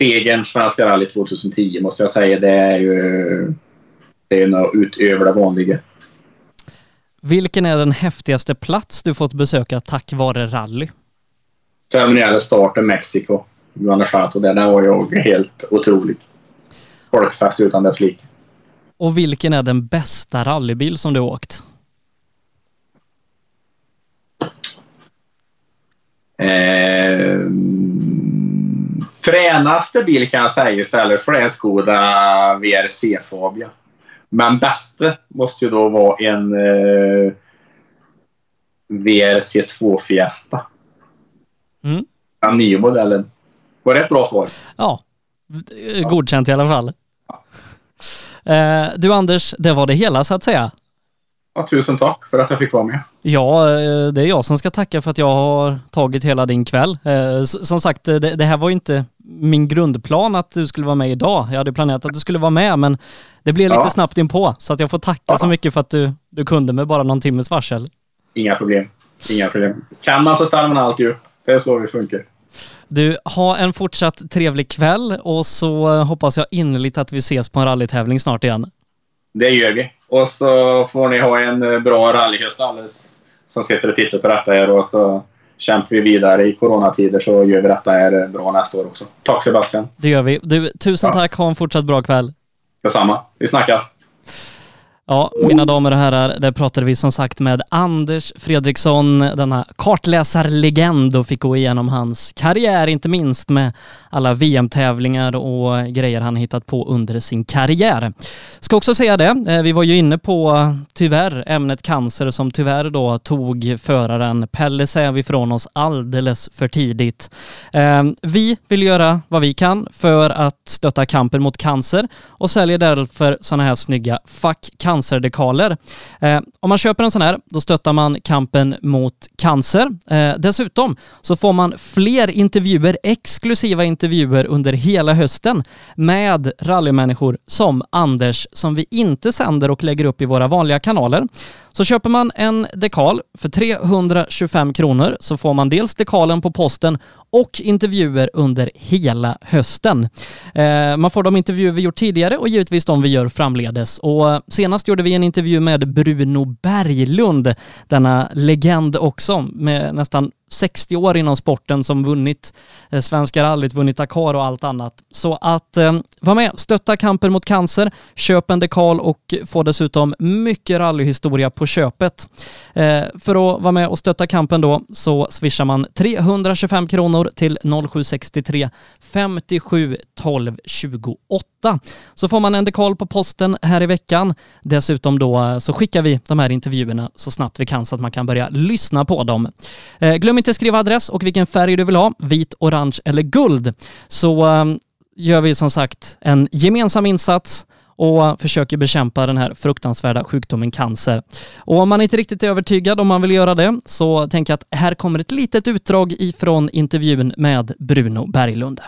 Segern Svenska rally 2010 måste jag säga. Det är ju det är nog utöver det vanliga. Vilken är den häftigaste plats du fått besöka tack vare rally? ceremoniella starten Mexiko. Guanajuato. där. Den var ju helt otrolig. Folkfest utan dess like. Och vilken är den bästa rallybil som du åkt? Eh, fränaste bil kan jag säga istället för det är en Skoda VRC Fabia. Men bästa måste ju då vara en eh, VRC 2 Fiesta. Mm. Den nya modellen. Var det ett bra svar? Ja, godkänt i alla fall. Eh, du Anders, det var det hela så att säga. Ja, tusen tack för att jag fick vara med. Ja, eh, det är jag som ska tacka för att jag har tagit hela din kväll. Eh, Som sagt, det, det här var ju inte min grundplan att du skulle vara med idag. Jag hade planerat att du skulle vara med, men det blev lite Ja. snabbt inpå. Så att jag får tacka Ja. så mycket för att du, du kunde med bara någon timmes varsel. Inga problem. Inga problem. Kan man så ställer man alltid upp. Det är så vi funkar. Du, ha en fortsatt trevlig kväll och så eh, hoppas jag innerligt att vi ses på en rallytävling snart igen. Det gör vi. Och så får ni ha en eh, bra rallyhöst alldeles som sitter och tittar på detta här och så kämpar vi vidare i coronatider så gör vi detta här eh, bra nästa år också. Tack Sebastian. Det gör vi. Du, tusen Ja. tack. Ha en fortsatt bra kväll. Detsamma. Vi snackas. Ja, mina damer och herrar, där pratade vi som sagt med Anders Fredriksson, denna kartläsarlegend och fick gå igenom hans karriär, inte minst med alla VM-tävlingar och grejer han hittat på under sin karriär. Ska också säga det, eh, vi var ju inne på tyvärr ämnet cancer som tyvärr då tog föraren Pelle Säv ifrån oss alldeles för tidigt. Eh, vi vill göra vad vi kan för att stötta kampen mot cancer och säljer därför sådana här snygga Fuck cancerdekaler. Eh, om man köper en sån här, då stöttar man kampen mot cancer. Eh, dessutom så får man fler intervjuer, exklusiva intervjuer under hela hösten med rallymänniskor som Anders som vi inte sänder och lägger upp i våra vanliga kanaler. Så köper man en dekal för 325 kronor så får man dels dekalen på posten och intervjuer under hela hösten. Eh, man får de intervjuer vi gjort tidigare och givetvis de vi gör framledes. Och senast gjorde vi en intervju med Bruno Berglund, denna legend också med nästan 60 år inom sporten som vunnit eh, Svenska rallyt, vunnit Dakar och allt annat. Så att eh, var med, stötta kampen mot cancer, köp en dekal och få dessutom mycket rallyhistoria på köpet. Eh, för att vara med och stötta kampen då så swishar man 325 kronor till 0763 57 12 28. Så får man en dekal på posten här i veckan. Dessutom då eh, så skickar vi de här intervjuerna så snabbt vi kan så att man kan börja lyssna på dem. Eh, glöm inte skriva adress och vilken färg du vill ha, vit, orange eller guld. Så ehm, gör vi som sagt en gemensam insats och försöker bekämpa den här fruktansvärda sjukdomen cancer. Och om man inte riktigt är övertygad om man vill göra det så tänker jag att här kommer ett litet utdrag ifrån intervjun med Bruno Berglund.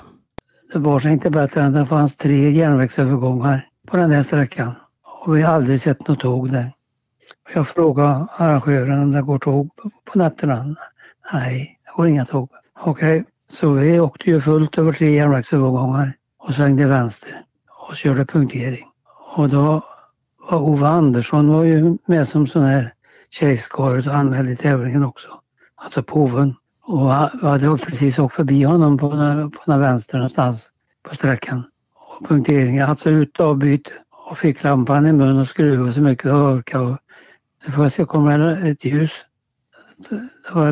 Det var sig inte bättre än det fanns tre järnvägsövergångar på den här sträckan. Och vi har aldrig sett något tåg där. Jag frågade arrangören om det går tåg på nätterna. Nej, det går inga tåg. Okej, så vi åkte ju fullt över tre järnvägsövergångar och svängde vänster och körde punktering. Och då var Ove Andersson var ju med som sån här tjejskaret och anmälde tävlingen också. Alltså påven. Och jag hade precis åkt förbi honom på den, på den vänster någonstans på sträckan. Och punkteringen, alltså ut och avbyt och fick lampan i mun och skruva så mycket jag orkade. Och så får jag se, kommer det ett ljus?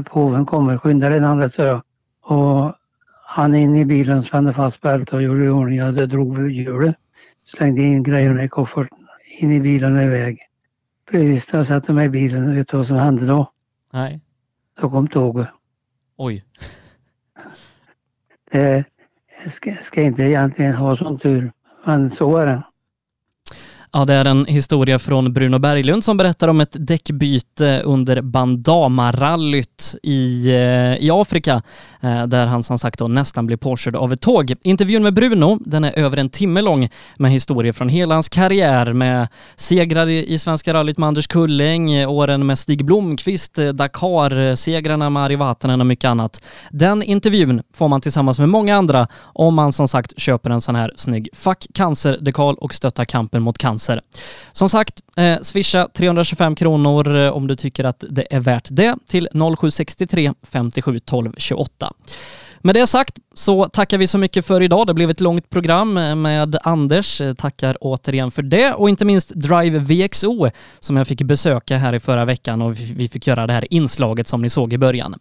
Påven kommer, skynda dig landet, sa jag. Och han in i bilen, spände fast bältet och gjorde i ordning. Jag drog hjulet, slängde in grejerna i kofferten, in i bilen och iväg. Precis när jag satte mig i bilen, vet du vad som hände då? Nej. Då kom tåget. Oj. Det ska, ska inte egentligen ha sån tur, men så är det. Ja, det är en historia från Bruno Berglund som berättar om ett däckbyte under Bandama-rallyt i, eh, i Afrika, eh, där han som sagt då nästan blev påkörd av ett tåg. Intervjun med Bruno, den är över en timme lång med historier från hela hans karriär med segrar i Svenska rallyt med Anders Kulling, eh, åren med Stig Blomqvist, Dakar-segrarna med Ari Vatanen och mycket annat. Den intervjun får man tillsammans med många andra om man som sagt köper en sån här snygg Fuck cancer-dekal och stöttar kampen mot cancer. Som sagt, eh, swisha 325 kronor eh, om du tycker att det är värt det till 0763 57 12 28. Med det sagt så tackar vi så mycket för idag. Det blev ett långt program eh, med Anders. Eh, tackar återigen för det och inte minst Drive VXO som jag fick besöka här i förra veckan och vi fick göra det här inslaget som ni såg i början.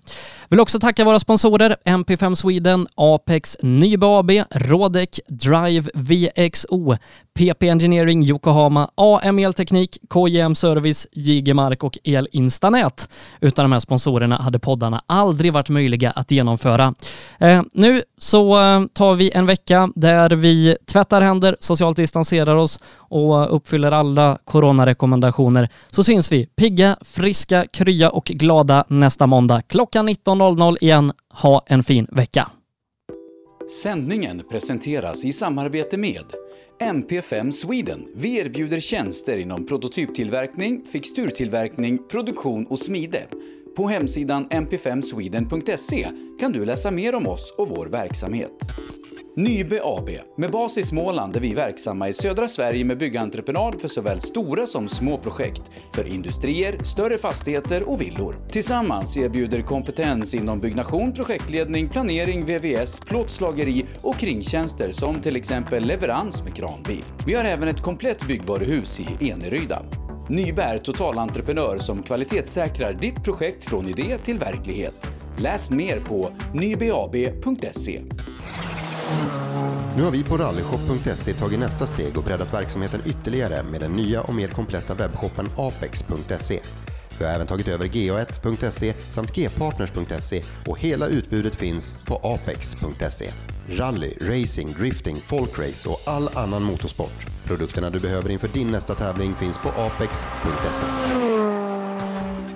Vill också tacka våra sponsorer MP5 Sweden, Apex, Nybe AB, Rodec, Drive VXO, PP Engineering Yokohama, AM Elteknik, KJM Service, JG Mark och Elinstanät. Utan de här sponsorerna hade poddarna aldrig varit möjliga att genomföra. Eh, nu så eh, tar vi en vecka där vi tvättar händer, socialt distanserar oss och uppfyller alla coronarekommendationer. Så syns vi pigga, friska, krya och glada nästa måndag klockan 19.00 igen. Ha en fin vecka. Sändningen presenteras i samarbete med MP5 Sweden. Vi erbjuder tjänster inom prototyptillverkning, fixturtillverkning, produktion och smide. På hemsidan mp5sweden.se kan du läsa mer om oss och vår verksamhet. Nybe AB, med bas i Småland är vi verksamma i södra Sverige med byggentreprenad för såväl stora som små projekt, för industrier, större fastigheter och villor. Tillsammans erbjuder kompetens inom byggnation, projektledning, planering, VVS, plåtslageri och kringtjänster som till exempel leverans med kranbil. Vi har även ett komplett byggvaruhus i Eneryda. Nybe är totalentreprenör som kvalitetssäkrar ditt projekt från idé till verklighet. Läs mer på nybeab.se. Nu har vi på rallyshop.se tagit nästa steg och breddat verksamheten ytterligare med den nya och mer kompletta webbshoppen apex.se. Vi har även tagit över ga1.se samt gpartners.se och hela utbudet finns på apex.se. Rally, racing, drifting, folkrace och all annan motorsport. Produkterna du behöver inför din nästa tävling finns på apex.se.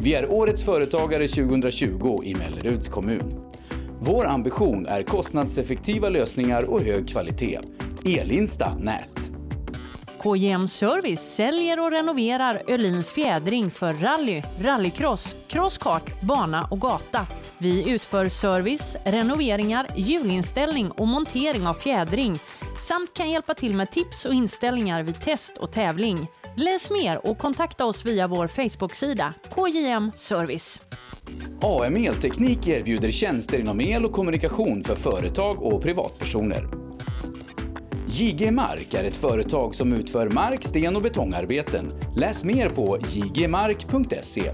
Vi är Årets Företagare 2020 i Melleruds kommun. Vår ambition är kostnadseffektiva lösningar och hög kvalitet. Elinsta Nät. KJM Service säljer och renoverar Öhlins fjädring för rally, rallycross, crosskart, bana och gata. Vi utför service, renoveringar, hjulinställning och montering av fjädring samt kan hjälpa till med tips och inställningar vid test och tävling. Läs mer och kontakta oss via vår Facebook-sida KJM Service. AM Elteknik erbjuder tjänster inom el och kommunikation för företag och privatpersoner. JG Mark är ett företag som utför mark-, sten och betongarbeten. Läs mer på jgmark.se.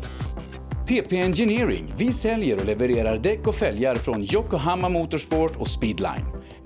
PP Engineering. Vi säljer och levererar däck och fälgar från Yokohama Motorsport och Speedline.